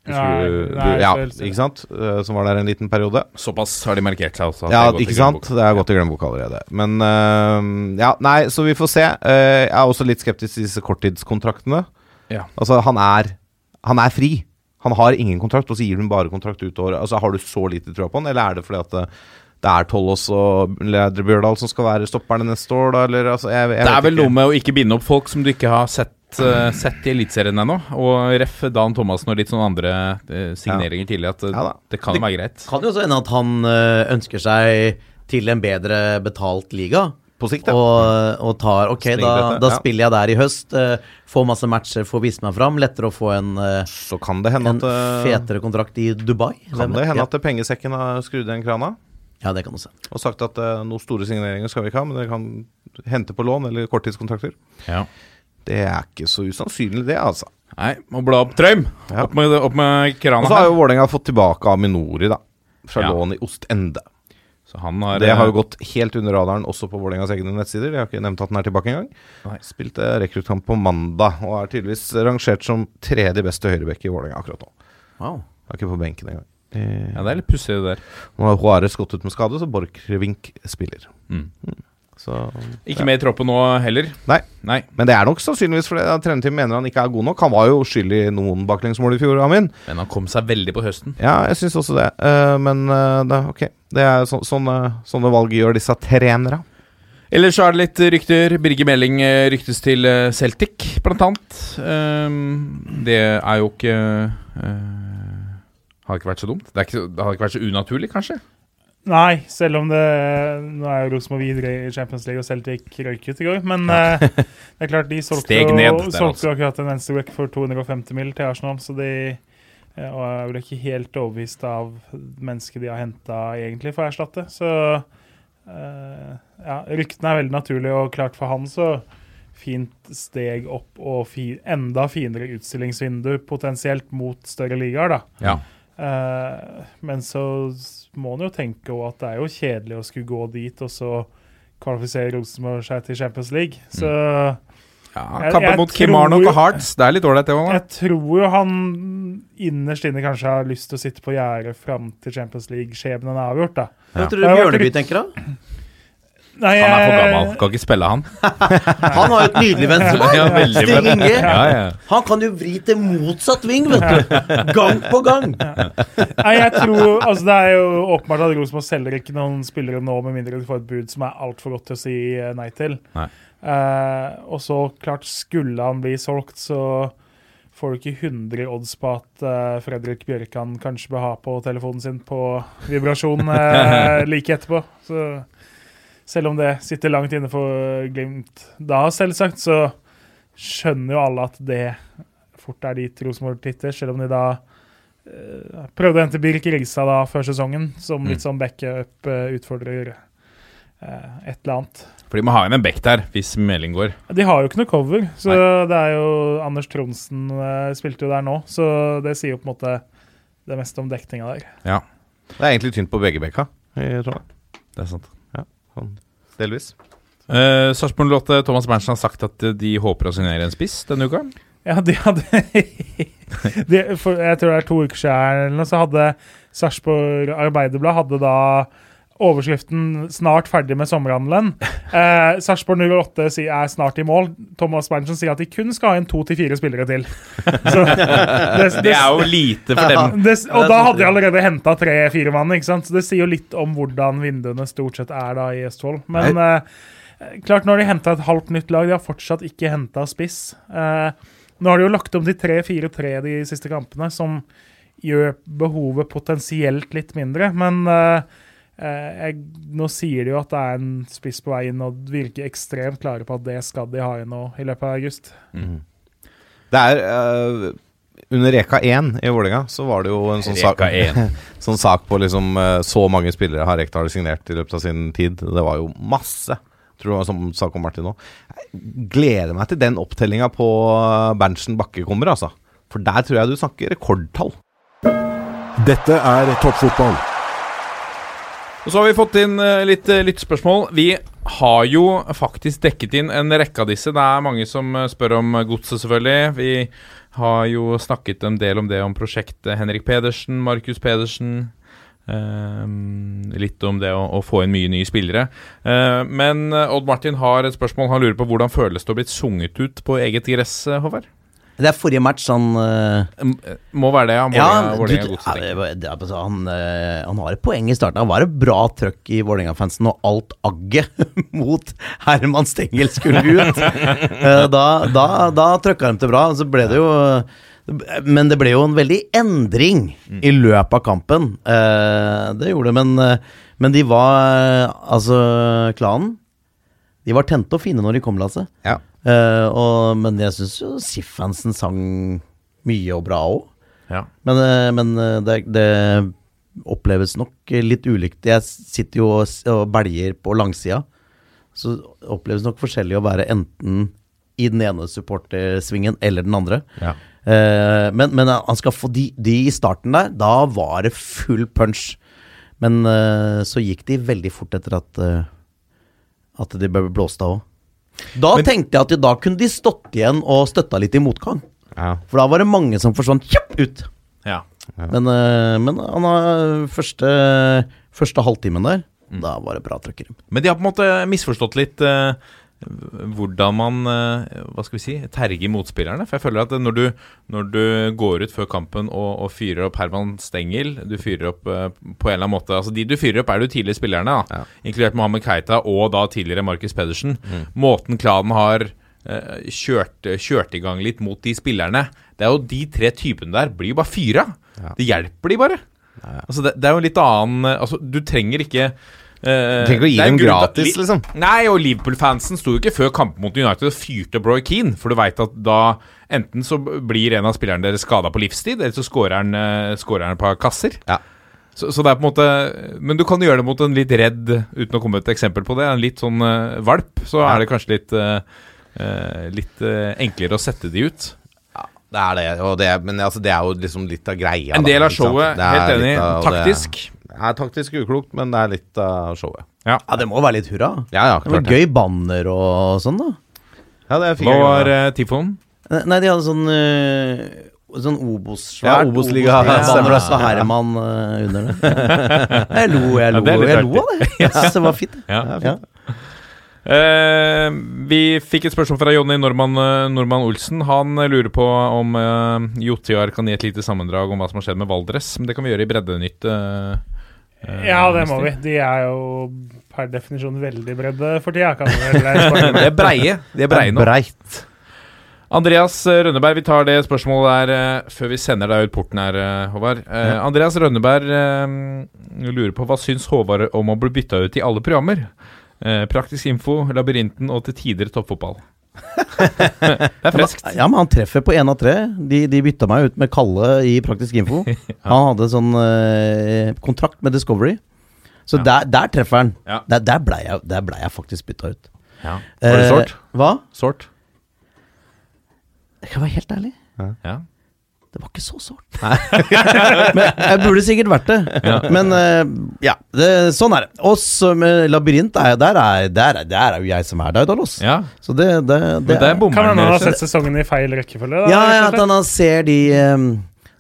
Husker Nei, nei, du- ja, ikke sant? Eh, som var der en liten periode. Såpass har de markert seg også. Ja, ikke sant? Det er gått i glemmeboka allerede. Men uh, Ja, nei, så vi får se. Uh, jeg er også litt skeptisk til disse korttidskontraktene. Ja. Altså, han er Han er fri. Han har ingen kontrakt, og så gir du ham bare kontrakt ut året. Altså, Har du så lite tro på han, eller er det fordi at det, det er Tollås og Leder Bjørdal som skal være stopperne neste år, da? Eller altså, jeg, jeg Det er vet vel ikke. noe med å ikke binde opp folk som du ikke har sett, sett i Eliteserien ennå. Og ref. Dan Thomassen og litt sånne andre eh, signeringer tidlig, at eh, Ja det kan være greit. Kan jo også hende at han ønsker seg til en bedre betalt liga. På sikt, ja. Og, og tar Ok, da, da spiller jeg der i høst. Uh, får masse matcher, får vist meg fram. Lettere å få en, uh, Så kan det hende en at uh, fetere kontrakt i Dubai. Kan Hvem det hende ja. at pengesekken har skrudd igjen krana? ja, det kan du se. Og sagt at uh, noen store signeringer skal vi ikke ha, men dere kan hente på lån eller korttidskontrakter. Ja. Det er ikke så usannsynlig, det, altså. Nei, må bla opp Trøim. Ja. Opp med, opp med Og så har jo Vålerenga fått tilbake Aminori, da. Fra Ja. lån i Ostende. Så han har, Det har jo eh, gått helt under radaren også på Vålerengas egne nettsider. Jeg har ikke nevnt at den er tilbake engang. Spilte rekruttkamp på mandag, og er tydeligvis rangert som tredje beste høyrebekk i Vålerenga akkurat nå. Wow. Er ikke på benken engang. Ja, det er litt pussig, det der. Nå har Juarez gått ut med skade, så Borchgrevink spiller. Mm. Så Ikke med i troppen nå heller. Nei. Nei. Men det er nok sannsynligvis fordi trenerteamet mener han ikke er god nok. Han var jo skyld i noen baklengsmål i fjor, Amin. Men han kom seg veldig på høsten. Ja, jeg syns også det. Eh, men eh, det, ok. Det er så, sånne, sånne valg gjør disse trenere. Ellers er det litt rykter. Birger Meling eh, ryktes til Celtic, blant annet. Ehm, det er jo ikke Har ikke vært så dumt. Det, ikke, det har ikke vært så unaturlig, kanskje. Nei, selv om det Nå er jo Rosenborg videre i Champions League og Celtic røyket i går, men eh, *laughs* det er klart de solgte ned solgte altså. akkurat en venstreback for 250 mill. til Arsenal, så de eh, og er vel ikke helt overbevist av mennesket de har henta egentlig for å erstatte. Så uh, ja, ryktene er veldig naturlig, og klart for han så fint steg opp og fi, enda finere utstillingsvindu potensielt mot større ligaer, da. Ja. Uh, men så må en jo tenke også at det er jo kjedelig å skulle gå dit og så kvalifisere Rosenborg seg til Champions League. Så Ja, Jeg- Kampen mot Kim Arnok og Hearts. Det er litt ålreit, det òg. Jeg tror jo han innerst inne kanskje har lyst til å sitte på gjerdet fram til Champions League-skjebnen er avgjort, da. Hva tror du Bjørneby tenker, da? Nei, Han er for gammel. Kan ikke spille, han. *laughs* Han har jo et nydelig venstrebein. *laughs* Ja, Stig. Inge. Ja, ja. Han kan jo vri til motsatt ving, vet du. Gang på gang. Nei, jeg tror Altså, det er jo åpenbart at Rosenborg selger ikke noen spillere nå, med mindre de får et bud som er altfor godt til å si eh, nei til. Nei. Eh, og så klart, skulle han bli solgt, så får du ikke 100 odds på at uh, Fredrik Bjørkan kanskje bør ha på telefonen sin på vibrasjon uh, *laughs* like etterpå. Så selv om det sitter langt inne for Glimt da, selvsagt, så skjønner jo alle at det fort er dit Rosenborg titter, selv om de da uh, prøvde å hente Birk Rigstad da før sesongen, som litt sånn backup eh, uh, et eller annet. For de må ha inn en back der, hvis melding går. De har jo ikke noe cover, så det er jo Anders Tronsen uh, spilte jo der nå, så det sier jo på en måte det meste om dekninga der. Ja, Det er egentlig tynt på begge bekka. i Trondheim. det er sant. Sånn delvis. Uh, Sarpsborg Lotte, Thomas Berntsen har sagt at de håper å signere en spiss denne uka. Ja, de hadde *laughs* de, for, Jeg tror det er to uker siden eller noe, så hadde Sarpsborg Arbeiderblad hadde da overskriften 'Snart ferdig med sommerhandelen'. *laughs* Eh, Sarpsborg 08 sier er snart i mål. Thomas Berntsen sier at de kun skal ha inn to til fire spillere til. *laughs* Så, det, Det er jo lite for dem. det, og da hadde de allerede henta tre-fire mann. ikke sant? Så Det sier jo litt om hvordan vinduene stort sett er da i Østfold. Men eh, klart, når de henta et halvt nytt lag, de har fortsatt ikke henta spiss. Eh, nå har de jo lagt om til 3-4-3 de siste kampene, som gjør behovet potensielt litt mindre. Men eh, jeg, nå sier de jo at det er en spiss på vei inn, og virker ekstremt klare på at det skal de ha inn nå i løpet av august. Det er uh, Under Reka 1 i Vålerenga så var det jo en sånn sak, *laughs* sånn sak på liksom eh, Så mange spillere har Rekdal signert i løpet av sin tid. Det var jo masse. Tror det var sånn sak om Martin nå. Jeg gleder meg til den opptellinga på eh, Berntsen Bakke kommer, altså. For der tror jeg du snakker rekordtall. Dette er toppfotball. Og så har vi fått inn eh, litt uh, lyttespørsmål. Vi har jo faktisk dekket inn en rekke av disse. Det er mange som eh, spør om eh, godset, selvfølgelig. Vi har jo snakket en del om det om prosjektet Henrik Pedersen, Markus Pedersen. ehm, litt om det å, å få inn mye nye spillere. Uh, men eh, Odd Martin har et spørsmål. Han lurer på hvordan føles det å blitt sunget ut på eget gress, eh, Håvard? Det er forrige match, han Mm, eh, Må være det, ja. Du- Godset, ja, tenker det er altså, han, eh, han har et poeng i starten. Han var et bra trøkk i Vålerenga-fansen og alt agget *laughs* mot Herman Stengel skulle *laughs* ut. Da, da, da trøkka de til bra. Så ble det jo Men det ble jo en veldig endring i løpet av kampen. Det gjorde det, men, men de var Altså, klanen De var tente og fine når de kom, Lasse. Ja. Eh, og, men jeg syns jo Sif-fansen sang mye og bra òg. Ja. Men, uh, men eh, det, det oppleves nok litt ulikt. Jeg sitter jo og, og belger på langsida. Så oppleves nok forskjellig å være enten i den ene supportersvingen eller den andre. Ja. Uh, men, men han skal få de, de i starten der, da var det full punch. Men så gikk de veldig fort etter at, at de ble blåst av òg. Da tenkte jeg at da kunne de stått igjen og støtta litt i motgang. Ja. For da var det mange som forsvant kjapp ut. Ja. Men, eh, men han har første, første halvtimen der, da var det bra trøkker. Men de har på en måte misforstått litt eh, hvordan man eh, Hva skal vi si terger motspillerne. For jeg føler at når du, når du går ut før kampen og, og fyrer opp Herman Stengel Du fyrer opp eh, på en eller annen måte Altså De du fyrer opp, er de tidligere spillerne, da inkludert Mohammed Keita og da tidligere Markus Pedersen. Måten klanen har eh, kjørt, kjørt i gang litt mot de spillerne Det er jo de tre typene der blir jo bare fyra. Det hjelper de bare. Altså det, det er jo en litt annen Altså Du trenger ikke eh, trenger ikke å gi dem gratis, at- liksom. Nei, og Liverpool-fansen sto jo ikke før kampen mot United og fyrte Broy Keane, for du veit at da enten så blir en av spillerne deres skada på livstid, eller så scorer han, uh, scorer han et par kasser. Ja. Så, så det er på en måte Men du kan gjøre det mot en litt redd, uten å komme med et eksempel på det, en litt sånn uh, valp, så er det kanskje litt Litt enklere å sette de ut. Det er det, og det, men altså, det er jo liksom litt av greia. En da, del av ikke showet, helt enig. av- Taktisk. Det er taktisk uklokt, men det er litt av showet. Ja, det må være litt hurra. Ja, ja, Det var klart det. gøy banner og sånn, da. Ja, det Hva var uh, tifoen? Nei, de hadde sånn uh, Sånn Obos-svært. Ja, Obos-liga, stemmer det. Så Herman uh, under det. *laughs* Jeg lo, jeg lo, det jeg lo av det. *laughs* Jeg synes det var fint. Ja. Ja. Eh, vi fikk et spørsmål fra Jonny Normann, eh, Normann Olsen. Han eh, lurer på om uh, Jotiar kan gi et lite sammendrag om hva som har skjedd med Valdres. Men det kan vi gjøre i Breddenytt. eh, eh, Ja, det må vi. De er jo per definisjon veldig bredde for tida, kan vi vel *laughs* eh, De er breie. De er breie nå. Breit. Andreas eh, Rønneberg, vi tar det spørsmålet der eh, før vi sender deg ut porten her, eh, Håvard. Ja. Andreas Rønneberg eh, lurer på hva syns Håvard om å bli bytta ut i alle programmer? Eh, praktisk info, Labyrinten og til tider toppfotball. *laughs* det er friskt. Ja, men han treffer på én av tre. De, de bytta meg ut med Kalle i Praktisk info. *laughs* Han hadde sånn eh, kontrakt med Discovery. Så Ja. der, der treffer han. Ja. Der, der blei jeg, ble jeg faktisk bytta ut. Ja. Var det Eh, sårt? Hva? Sårt. Jeg kan være helt ærlig. Ja. Det var ikke så sårt. *laughs* Men jeg burde sikkert vært det. Ja. Men uh, ja, det, sånn er det. Og med labyrint, er, der, er, der, er, der er jo jeg som er Daudalos. ja. Så det, det, det er, bommer Kan hende han har sett sesongen i feil rekkefølge. Da, Ja, ja, at han ser de um,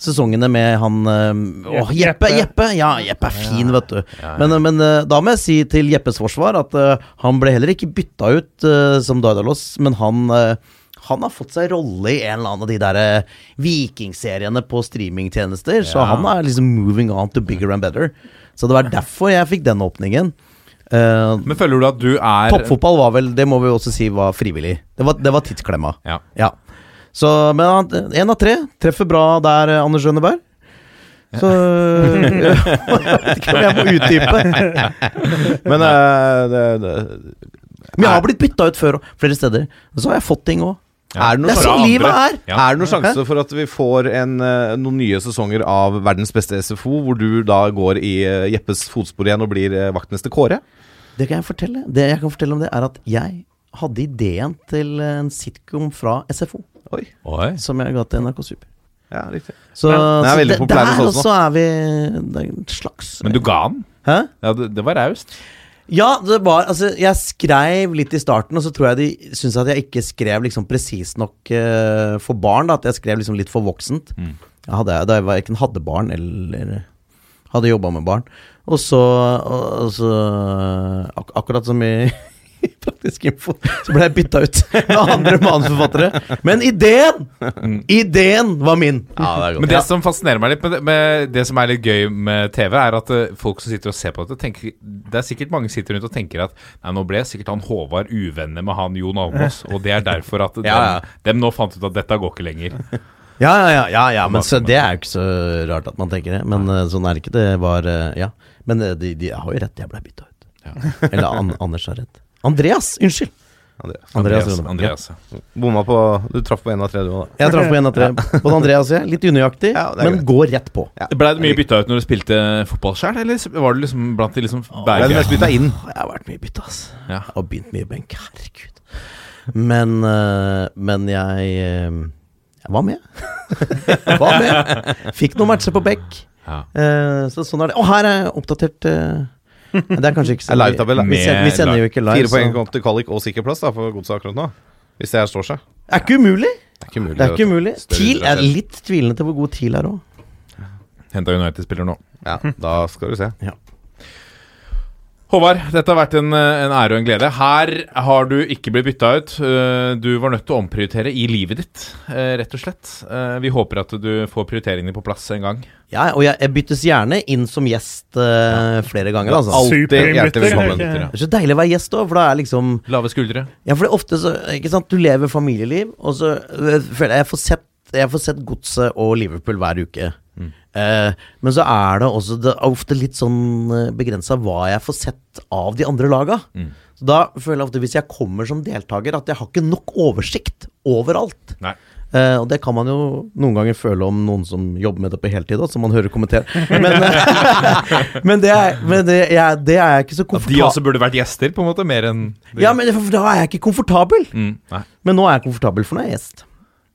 sesongene med han um, Åh, Jeppe, Jeppe. Jeppe! Ja, Jeppe er fin, vet du. Men, men uh, da må jeg si til Jeppes forsvar at uh, han ble heller ikke bytta ut som Daudalos, men han han har fått seg rolle i en eller annen av de der eh, vikingseriene på streamingtjenester, så han er liksom moving on to bigger and better. Så det var derfor jeg fikk den åpningen. Uh, Men føler du at du er Toppfotball var vel, det må vi også si, var frivillig. Det var, det var tidsklemma. Ja. Ja. Så, men én en av tre treffer bra der, eh, Anders Rønneberg. Så Jeg vet ikke om jeg må utdype. Men uh, det, det, Men jeg har blitt bytta ut før flere steder. Så har jeg fått ting òg. Er det Det er sånn livet er! Ja. Er det noen sjanse for at vi får en, eh, noen nye sesonger av Verdens beste SFO, hvor du da går i eh, Jeppes fotspor igjen og blir eh, vaktmester Kåre? Det kan jeg fortelle. Det jeg kan fortelle om det, er at jeg hadde ideen til en sitcom fra SFO, Oi. Oi. som jeg ga til NRK Super. Ja, riktig. Så, er så det- der også er vi Det er en slags Men du ga den? Hæ? Ja, det, det var raust. Ja, det var Altså, jeg skrev litt i starten, og så tror jeg de syntes at jeg ikke skrev liksom presist nok uh, for barn. da At jeg skrev liksom litt for voksent. Mm. Jeg hadde, da jeg verken hadde barn eller hadde jobba med barn. Og så, og, og så ak Akkurat som i *laughs* Praktisk info, så ble jeg bytta ut *laughs* med andre manusforfattere. Men ideen! Ideen var min. Ja, det er Men det som fascinerer meg litt med det, med det som er litt gøy med TV, er at eh, folk som sitter og ser på dette, tenker Det er sikkert mange som sitter rundt og tenker at Nei, nå ble sikkert han Håvard uvenner med han Jon Almaas, og det er derfor at *laughs* dem, Ja, ja. dem nå fant ut at dette går ikke lenger. Ja, ja, ja, ja, ja men så, det er jo ikke så rart at man tenker det. Men eh, sånn er det ikke. Det var eh, Ja. Men de, de har jo rett, jeg ble bytta ut. Eller An Anders har rett. Andreas! Unnskyld! Andreas. Andreas, Andreas, Andreas. Ja. Bomma på Du traff på en av tre, du òg. Jeg traff på én av tre. *laughs* Både Andreas og jeg. Litt unøyaktig, Ja, men greit. går rett på. Ja. Ble det mye bytta ut når du spilte fotball sjøl, eller var du liksom blant de liksom Ble du mest bytta inn? Jeg har vært mye bytta, ass. Ja. Jeg har begynt mye benk. Herregud. Men, eh, men jeg eh, Jeg var med. *laughs* var med. Fikk noen matcher på bekk. Ja. Eh, så sånn er det. Og her er oppdatert Det er kanskje ikke så mye livetabell, da. Vi, sender, vi sender jo ikke live. Fire poeng kom til kvalik og sikker plass da for godset akkurat nå. Hvis det her står seg. Er ikke umulig! Det er ikke mulig. Det er ikke umulig. TIL er litt tvilende til hvor god TIL er òg. Henta United-spiller nå. Ja, da skal du se. Håvard, dette har vært en, eh, en ære og en glede. Her har du ikke blitt bytta ut. Eh, Du var nødt til å omprioritere i livet ditt, eh, rett og slett. Eh, Vi håper at du får prioriteringene på plass en gang. Ja, og jeg, jeg byttes gjerne inn som gjest eh, flere ganger, altså. Alltid hjertelig velkommen. Det er så deilig å være gjest òg, for da er liksom Lave skuldre. Ja, for det er ofte så Ikke sant, du lever familieliv, og så føler jeg jeg får sett Jeg får sett Godset og Liverpool hver uke. Eh, men så er det også Det er ofte litt sånn begrensa hva jeg får sett av de andre laga. Så da føler jeg ofte, hvis jeg kommer som deltaker, at jeg har ikke nok oversikt overalt. Nei. Uh, og det kan man jo noen ganger føle om noen som jobber med det på heltid, som man hører kommentere. Men, eh, *laughs* men, det, er, men det, jeg, det er jeg ikke så At de også burde vært gjester, på en måte, mer enn Ja, men for da er jeg ikke komfortabel. mm, Men nå er jeg komfortabel, for nå er jeg gjest.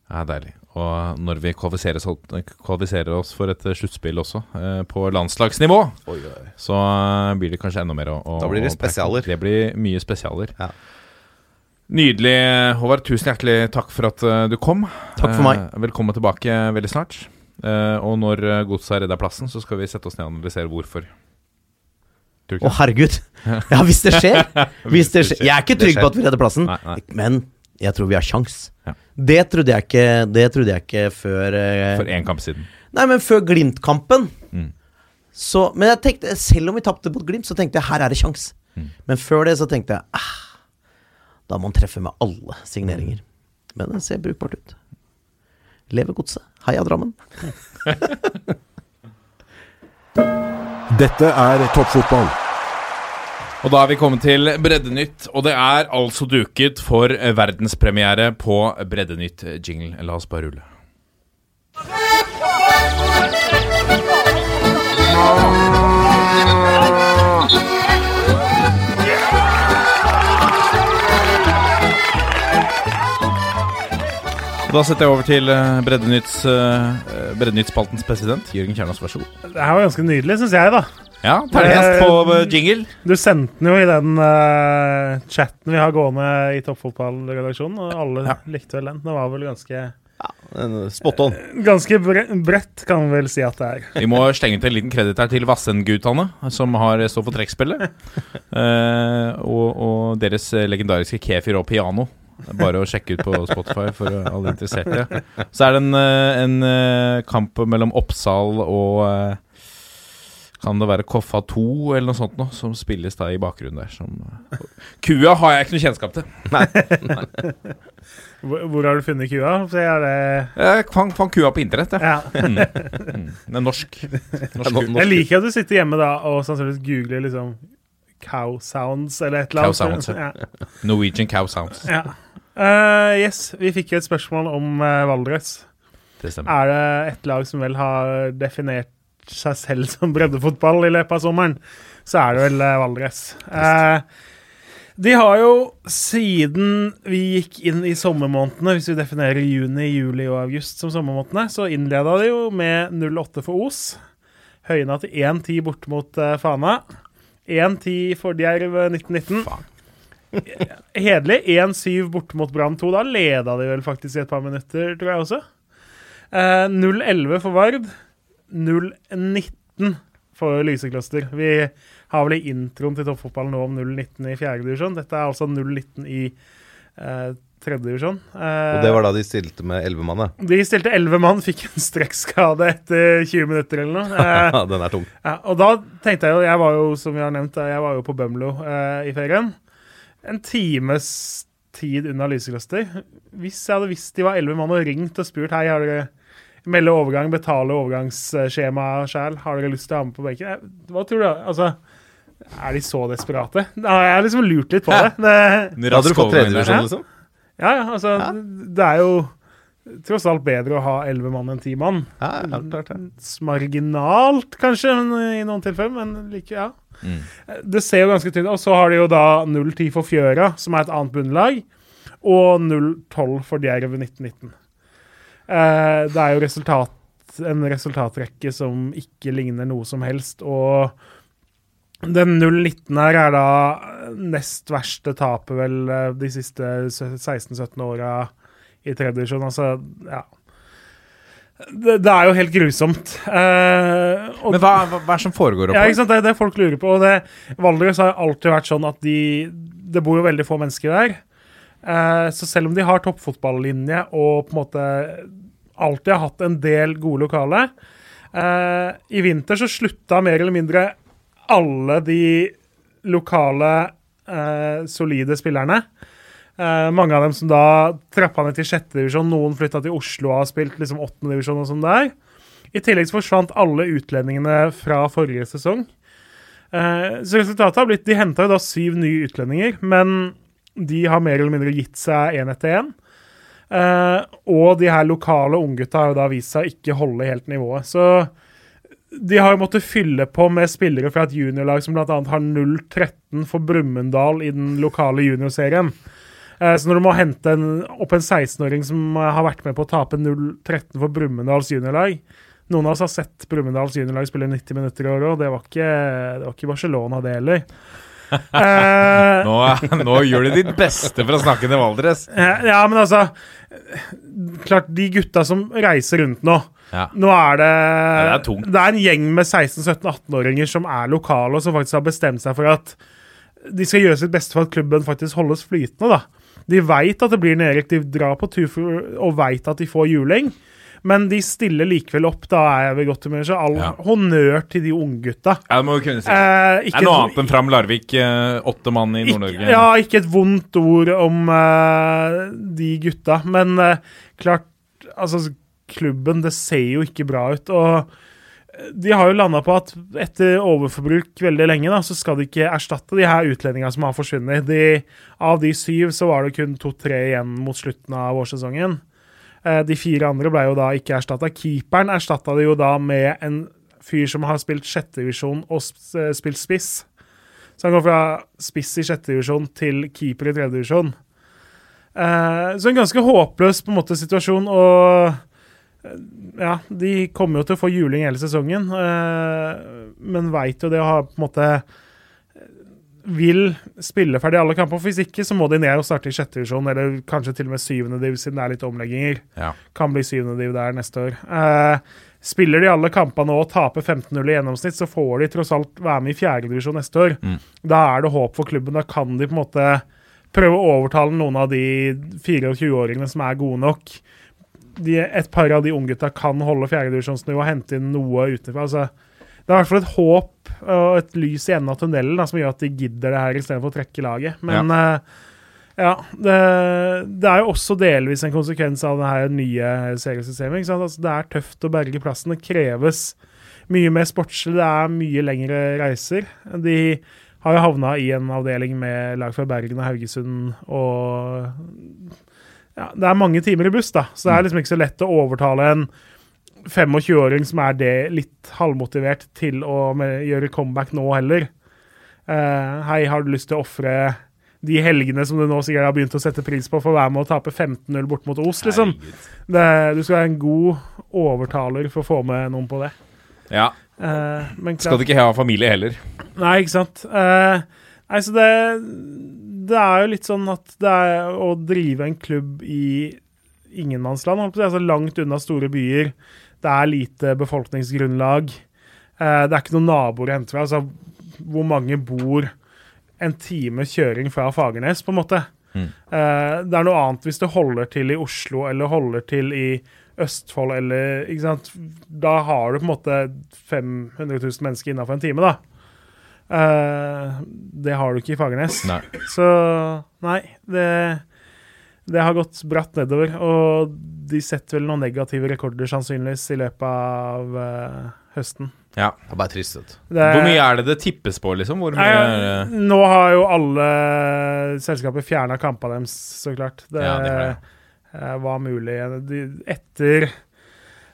Ja, deilig. Og når vi kvalifiserer, oss- for et eh, sluttspill også, eh, på landslagsnivå, så eh, blir det kanskje enda mer å, å Da blir det spesialer. Det blir mye spesialer. Ja. Nydelig, Håvard. Tusen hjertelig takk for at du kom. Takk for meg. Velkommen tilbake veldig snart. Og når godset har redda plassen, så skal vi sette oss ned og analysere hvorfor. Å, herregud. *laughs* Ja, hvis det skjer. *laughs* Hvis det skjer. Jeg er ikke trygg på at vi redder plassen, men jeg tror vi har sjans. Ja. Det trodde jeg ikke Det trodde jeg ikke før eh, For én kamp siden. Nei, men før Glimt-kampen. Mm. Så Men jeg tenkte, selv om vi tapte mot Glimt, så tenkte jeg her er det sjans. Mm. Men før det så tenkte jeg ah, da må man treffe med alle signeringer. Men det ser brukbart ut. Lever godset. Heia Drammen. *laughs* *laughs* Dette er toppfotball. Og da er vi kommet til Breddenytt, og det er altså duket for eh, verdenspremiere på Breddenytt-jingle. La oss bare rulle. Da setter jeg over til eh, Breddenytts, eh, Breddenytt-spaltens president, Jørgen Kjernas, god. Det her var ganske nydelig, syns jeg, da. Ja, terningkast Eh, på eh, jingle. Du sendte den jo i den uh, chatten vi har gående i toppfotballredaksjonen, og alle Ja. likte vel den. Den var vel ganske ja, Spot on. Ganske bre bredt, kan vi vel si at det er. Vi må slenge ut en liten kreditt her til Vassendgutane, som har står for trekkspillet. uh, og, og deres legendariske Kefir og piano. Bare å sjekke ut på Spotify for alle interesserte. Så er det en, eh, en eh, kamp mellom Oppsal og eh, Kan det være Koffa 2 eller noe sånt noe, som spilles da i bakgrunnen der. Som, eh, Kua har jeg ikke noe kjennskap til. *laughs* Hvor, hvor har du funnet kua? Så er det Jeg fant, fant kua på internett, jeg. ja. Mm. Den er norsk. norsk. Jeg liker at du sitter hjemme da og sannsynligvis googler liksom cow sounds eller et eller annet. Cow sounds, ja. ja. Norwegian Cow Sounds. Ja. Uh, yes, vi fikk jo et spørsmål om uh, Valdres. Det stemmer. Er det et lag som vel har definert seg selv *laughs* som breddefotball i løpet av sommeren, så er det vel eh, Valdres. Eh, de har jo siden vi gikk inn i sommermånedene, hvis vi definerer juni, juli og august som sommermånedene, så innleda de jo med 0-8 for Os. Høyna til 1-10 bort mot uh, Fana. 1-10 for Djerv eh, 1919. Hederlig. 1-7 borte mot Brann 2. Da leda de vel faktisk i et par minutter, tror jeg også. Eh, 0-11 for Vard. 0-19 for Lysekloster. Vi har vel i introen til toppfotballen nå om 0-19 i fjerde divisjon. Dette er altså 0-19 i eh, tredje divisjon. Eh, Og det var da de stilte med elleve mann. De stilte 11 mann, fikk en strekkskade etter 20 minutter eller noe. *laughs* Eh, Den er tung. ja, og da tenkte jeg jo Jeg var jo, som vi har nevnt, jeg var jo på Bømlo eh, i ferien. En times tid unna Lysekloster. Hvis jeg hadde visst de var elleve mann og ringt og spurt Hei, har dere melde overgang, betale overgangsskjema sjæl, har dere lyst til å ha med på benken? Hva tror du? Altså, er de så desperate? Jeg har liksom lurt litt på det. det hadde du fått tredjedivisjon, liksom? ja, ja, altså, det er jo tross alt bedre å ha elleve mann enn ti mann. Ja, klart, klart ja. Marginalt, kanskje, men i noen tilfeller, men like, ja. Mm. Det ser jo ganske tynt ut. Og så har de jo da 0-10 for Fjøra, som er et annet bunnlag, og 0-12 for Djerv 1919. Eh, det er jo resultat, en resultatrekke som ikke ligner noe som helst, og den 0-19 her er da nest verste tapet vel eh, de siste 16-17 åra i tredje divisjon. Altså, ja. Det, det er jo helt grusomt. Eh, og- Men hva, hva, er det som foregår ja, oppe? sant? Det er det folk lurer på. Og det, Valdres har alltid vært sånn at de Det bor jo veldig få mennesker der. Eh, så selv om de har toppfotballinje og på en måte alltid har hatt en del gode lokale eh, I vinter så slutta mer eller mindre alle de lokale eh, solide spillerne. Mange av dem som da trappa ned til sjette divisjon, noen flytta til Oslo og har spilt liksom åttendedivisjon og sånn der. I tillegg så forsvant alle utlendingene fra forrige sesong. Så resultatet har blitt De henta jo da syv nye utlendinger, men de har mer eller mindre gitt seg én etter én. Uh, og de her lokale unggutta har jo da vist seg å ikke holde helt nivået. Så de har jo måttet fylle på med spillere fra et juniorlag som bl.a. har 0-13 for Brumunddal i den lokale juniorserien. Uh, Så når du må hente en, opp en 16-åring som eh, har vært med på å tape 0-13 for Brumunddals juniorlag Noen av oss har sett Brumunddals juniorlag spille 90 minutter i år òg, det, det var ikke Barcelona, det heller. Eh, Nå, nå gjør du ditt beste for å snakke ned Valdres. Ja, men altså Klart, de gutta som reiser rundt nå Ja. Nå er det det er det er en gjeng med 16-17-18-åringer som er lokale, og som faktisk har bestemt seg for at de skal gjøre sitt beste for at klubben faktisk holdes flytende. da. De veit at det blir nedrykk, de drar på tur og veit at de får juling. Men de stiller likevel opp. Da er jeg ved godt humør. Så all Ja. honnør til de unggutta. Ja, det må vi kunne si. Eh, det er noe annet enn Fram Larvik, eh, åtte mann i Nord-Norge. ja, ikke et vondt ord om eh, de gutta, men eh, klart Altså, klubben, det ser jo ikke bra ut. Og eh, de har jo landa på at etter overforbruk veldig lenge, da, så skal de ikke erstatte de her utlendingene som har forsvunnet. De, av de syv så var det kun to-tre igjen mot slutten av vårsesongen. Eh, De fire andre ble jo da ikke erstatta. Keeperen erstatta det jo da med en fyr som har spilt sjettedivisjon og eh, spilt spiss. Så han går fra spiss i sjette divisjon til keeper i tredje divisjon. Eh, så en ganske håpløs på en måte situasjon, og ja, de kommer jo til å få juling hele sesongen, men veit jo det å ha på en måte vil spille ferdig alle kamper. Hvis ikke, så må de ned og starte i sjette divisjon, eller kanskje til og med syvende div, siden det er litt omlegginger. Ja. Kan bli syvende div der neste år. Eh, spiller de alle kampene og taper 15-0 i gjennomsnitt, så får de tross alt være med i fjerde divisjon neste år. Mm. Da er det håp for klubben. Da kan de på en måte prøve å overtale noen av de 24-åringene som er gode nok. De, et par av de unggutta kan holde fjerdedivisjonsnivå og hente inn noe utenfra. Altså, det er i hvert fall et håp og et lys i enden av tunnelen da, som gjør at de gidder det her istedenfor å trekke laget. Men eh, ja, det, det er jo også delvis en konsekvens av det her nye seriesystemet. Altså, det er tøft å berge plassen. Det kreves mye mer sportslig. Det er mye lengre reiser. De har jo havna i en avdeling med lag fra Bergen og Haugesund og ja, Det er mange timer i buss, da, så det er liksom ikke så lett å overtale en 25-åring som er det litt halvmotivert, til å gjøre comeback nå heller. Uh, hei, har du lyst til å ofre de helgene som du nå sikkert har begynt å sette pris på, for å være med å tape 15-0 bort mot Os, liksom? Det, du skal være en god overtaler for å få med noen på det. Ja. Uh, men klart- Skal du ikke ha familie heller? Nei, ikke sant. Uh, nei, så det, det er jo litt sånn at det er å drive en klubb i ingenmannsland, altså langt unna store byer. Det er lite befolkningsgrunnlag. Eh, det er ikke noen naboer å hente fra. Altså, hvor mange bor en time kjøring fra Fagernes, på en måte? Mm. Eh, det er noe annet hvis det holder til i Oslo eller holder til i Østfold eller ikke sant? Da har du på en måte 500 000 mennesker innafor en time, da. Eh, det har du ikke i Fagernes. Nei. Så nei, det, det har gått bratt nedover. Og de setter vel noen negative rekorder sannsynligvis i løpet av uh, høsten. Ja. Det er bare trist, vet. Det, Hvor mye er det det tippes på, liksom? Hvor mye Nei, nå har jo alle selskaper fjerna kampene deres, så klart. Det, Ja, det det. Uh, var mulig. De, etter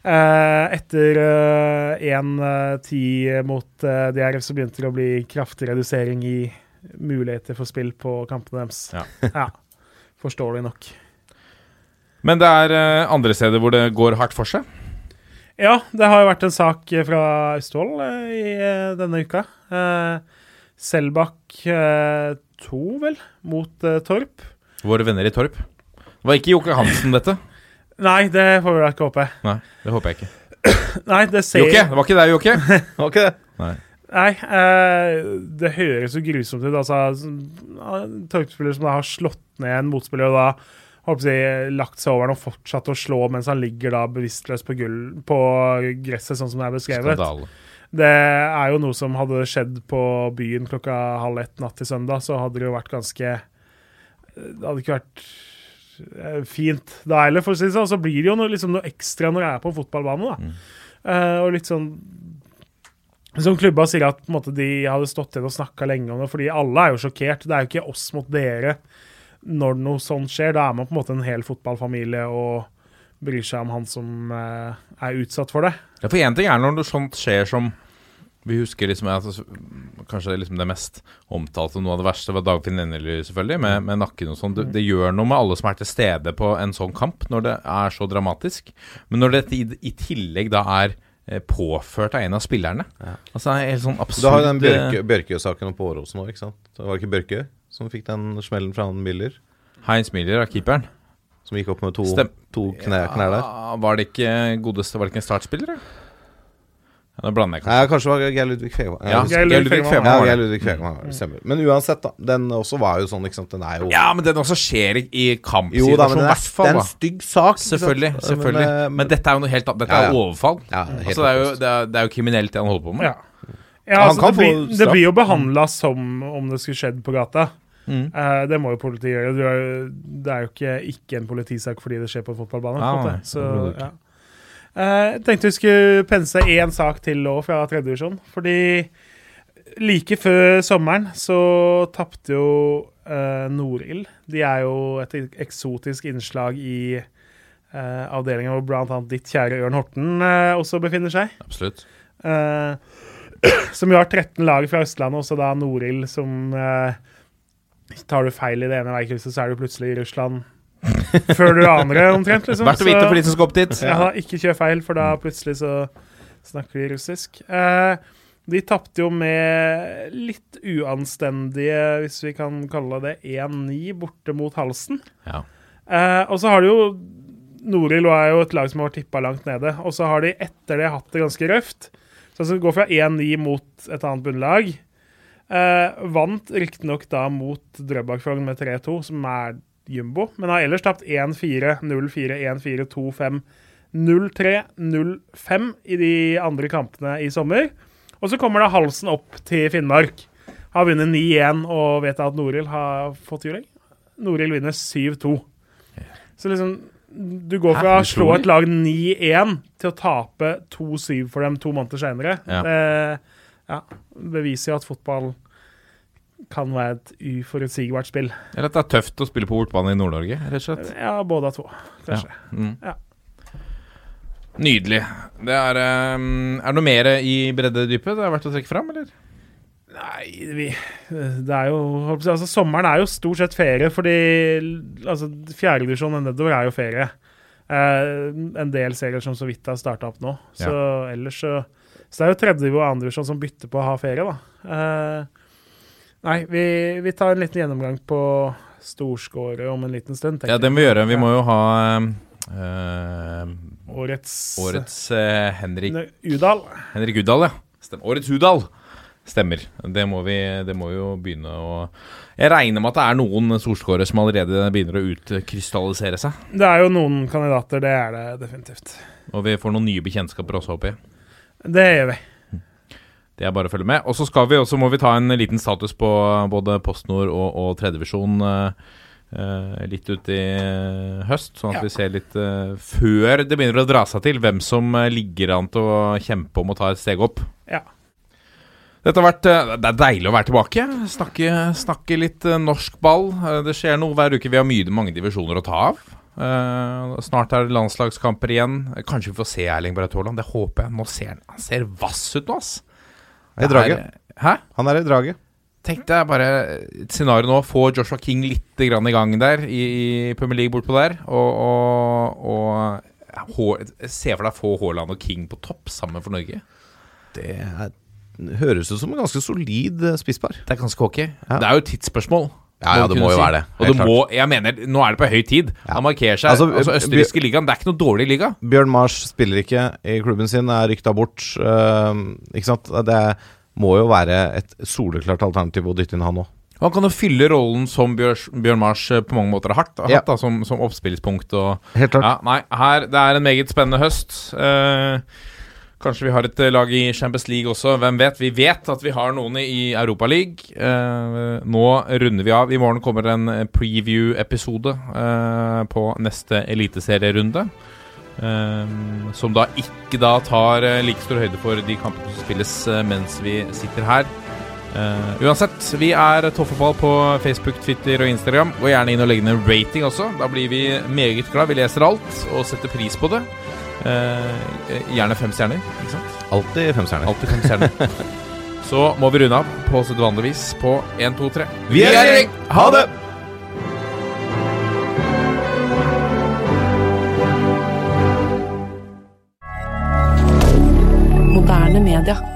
uh, etter eh, 1-10 mot DRF så begynte det å bli kraftig redusering i muligheter for spill på kampene deres. Ja. ja. *laughs* Forståelig nok. Men det er eh, andre steder hvor det går hardt for seg? Ja, det har jo vært en sak fra Austevoll eh, i eh, denne uka. Eh, Selbakk 2, vel, mot eh, Torp. Våre venner i Torp. Det var ikke Jokke Hansen, dette? *laughs* Nei, det får vi da ikke håpe. Nei, det håper jeg ikke. *coughs* Nei, det ser Jokke! Det var ikke deg, Jokke. *laughs* Var ikke det? Nei, eh, det høres jo grusomt ut. Altså, Torp-spiller som da har slått ned en motspiller og da håper jeg, lagt seg over ham og fortsatt å slå mens han ligger da bevisstløs på, gull, på gresset, sånn som det er beskrevet. Skandale. Det er jo noe som hadde skjedd på byen klokka halv ett natt til søndag, så hadde det jo vært ganske Det hadde ikke vært eh, fint da heller, for å si det sånn. Så blir det jo noe, liksom noe ekstra når jeg er på en fotballbane, da. Uh, og litt sånn Som klubba sier at måte, de hadde stått igjen og snakka lenge om det, fordi alle er jo sjokkert. Det er jo ikke oss mot dere når noe sånt skjer. Da er man på en måte en hel fotballfamilie og bryr seg om han som eh, er utsatt for det. Ja, for én ting er når noe sånt skjer som vi husker liksom, altså, Kanskje liksom det mest omtalte, noe av det verste, var Dagfinn Ennerly, selvfølgelig, med, med nakken og sånn. Det, det gjør noe med alle som er til stede på en sånn kamp, når det er så dramatisk. Men når dette i, i tillegg da er påført av en av spillerne. Altså det er helt sånn absurd Du har jo den eh, Bjørke- Bjørkø-saken på Åråsen nå, ikke sant? Det var ikke Bjørkø som fikk den smellen fra han Miller? Heinz Miller av keeperen. Som gikk opp med to, Stem- to knær, knær der? Ja, var det ikke godeste Var det ikke en startspiller, da? Ja, blander jeg kanskje. Nei, kanskje det var Geir Ludvig Fegvang. Ja, Geir Ludvig. Fegvang Ja. Ludvig Fegvang, stemmer. Men uansett, da. Den også var jo sånn, ikke sant. Den er jo Ja, men den også skjer i- kampsituasjon, men i det hvert er, det er en stygg sak. Selvfølgelig. selvfølgelig Men, eh, Men dette er jo noe helt annet. Dette er jo overfall. ja, helt Altså, det, er jo, det, er, det er jo kriminelt, det han holder på med. Ja. Ja, altså, det, blir, det blir jo behandla som om det skulle skjedd på gata. Mm. Uh, det må jo politiet gjøre. Det er jo ikke, ikke en politisak fordi det skjer på en fotballbane. på en måte. Så, ja. Eh, jeg tenkte vi skulle pense én sak til nå fra tredjedivisjon. Fordi like før sommeren så tapte jo uh, Norild. De er jo et eksotisk innslag i uh, avdelingen hvor bl.a. ditt kjære Ørn Horten uh, også befinner seg. Absolutt. Uh, som jo har 13 lag fra Østlandet, også da Norild som eh, Tar du feil i det ene veikrysset, så er du plutselig i Russland før du aner det, omtrent. liksom. Verdt å vite for de som skal opp dit. ja, ikke kjør feil, for da plutselig så snakker de russisk. Eh, de tapte jo med litt uanstendige, hvis vi kan kalle det 1-9, borte mot Halsen. Ja. Eh, og så har de jo Norild er jo et lag som har tippa langt nede. Og så har de etter det hatt det ganske røft. Så altså, går fra 1-9 mot et annet bunnlag. Eh, vant riktignok da mot Drøbak-Frogn med 3-2, som er jumbo, men har ellers tapt 1-4, 0-4, 1-4, 2-5, 0-3, 0-5 i de andre kampene i sommer. Og så kommer da halsen opp til Finnmark. Har vunnet 9-1 og vet at Norild har fått juling. Norild vinner 7-2. Så liksom Du går fra å slå et lag 9-1 til å tape 2-7 for dem to måneder senere. Ja. Det ja, beviser jo at fotball kan være et uforutsigbart spill. Eller at det er tøft å spille på bortbane i Nord-Norge, rett og slett. Ja, både av to, kanskje. Mm. Ja. Nydelig. Det er, um, er det noe mer i breddedypet det er verdt å trekke fram, eller? Nei, vi Det er jo Altså, sommeren er jo stort sett ferie, fordi altså, fjerdedivisjon og nedover er jo ferie. Eh, en del serier som så vidt har starta opp nå. Så ellers så Så det er jo tredje og andre divisjon som bytter på å ha ferie, da. Eh, nei, vi, vi tar en liten gjennomgang på storskåret om en liten stund. Ja, det må vi gjøre. Vi må jo ha uh. Årets, årets øh, Henrik Udal. Henrik Udal, ja. Stem, årets Udal. Stemmer. Det må vi det må jo begynne å Jeg regner med at det er noen storskårere som allerede begynner å utkrystallisere seg. Det er jo noen kandidater, det er det definitivt. Og vi får noen nye bekjentskaper også, håper jeg. Det gjør vi. Det er bare å følge med. Og så skal vi også må vi ta en liten status på både PostNord og, og tredjevisjon uh, litt ut i eh, høst, sånn at Ja. vi ser litt uh, før det begynner å dra seg til, hvem som eh, ligger an til å kjempe om å ta et steg opp. Ja. Dette har vært, eh, Det er deilig å være tilbake. Snakke, snakke litt eh, norsk ball. Eh, Det skjer noe hver uke. Vi har mye, mange divisjoner å ta av. Uh, snart er det landslagskamper igjen. Kanskje vi får se Erling Braut Haaland. Det håper jeg. Nå ser han, han ser vass ut nå, ass. I draget. Hæ? Han er i draget. Tenkte jeg bare et scenario nå. Få Joshua King litt grann i gang der i, i Premier League bortpå der. Og, og, og se for deg få Haaland og King på topp sammen for Norge. Det er, høres ut som en ganske solid eh, spisspar. Det er ganske hockey. Ja. Det er jo et tidsspørsmål. Ja, ja, det må jo si. være det. Og Helt det må, jeg mener, nå er det på høy tid. Han markerer seg. Altså, Altså, Østerrikske ligaen, det er ikke noe dårlig liga. Bjørn Mars spiller ikke i klubben sin, er rykta bort. Uh, ikke sant? Det må jo være et soleklart alternativ å dytte inn han òg. Han kan jo fylle rollen som Bjørn Mars eh, på mange måter har hatt, Ja. da, som, som oppspillspunkt. Og, Helt klart. Ja, nei, her, det er en meget spennende høst. Eh, kanskje vi har et eh, lag i Champions League også. Hvem vet? Vi vet at vi har noen i Europa League. Eh, nå runder vi av. I morgen kommer en eh, preview-episode eh, på neste eliteserierunde. Eh, som da ikke da tar like stor høyde for de kampene som spilles mens vi sitter her. Uansett, vi er Toffefall på Facebook, Twitter og Instagram. Gå gjerne inn og legge ned en rating også. Da blir vi meget glad. Vi leser alt og setter pris på det. Eh, gjerne fem stjerner, ikke sant? Alltid fem stjerner. Alltid fem stjerner. *laughs* Så må vi runde av på sedvanlig vis på 1, 2, 3. Vi er i gjeng! Ha det! Moderne Media.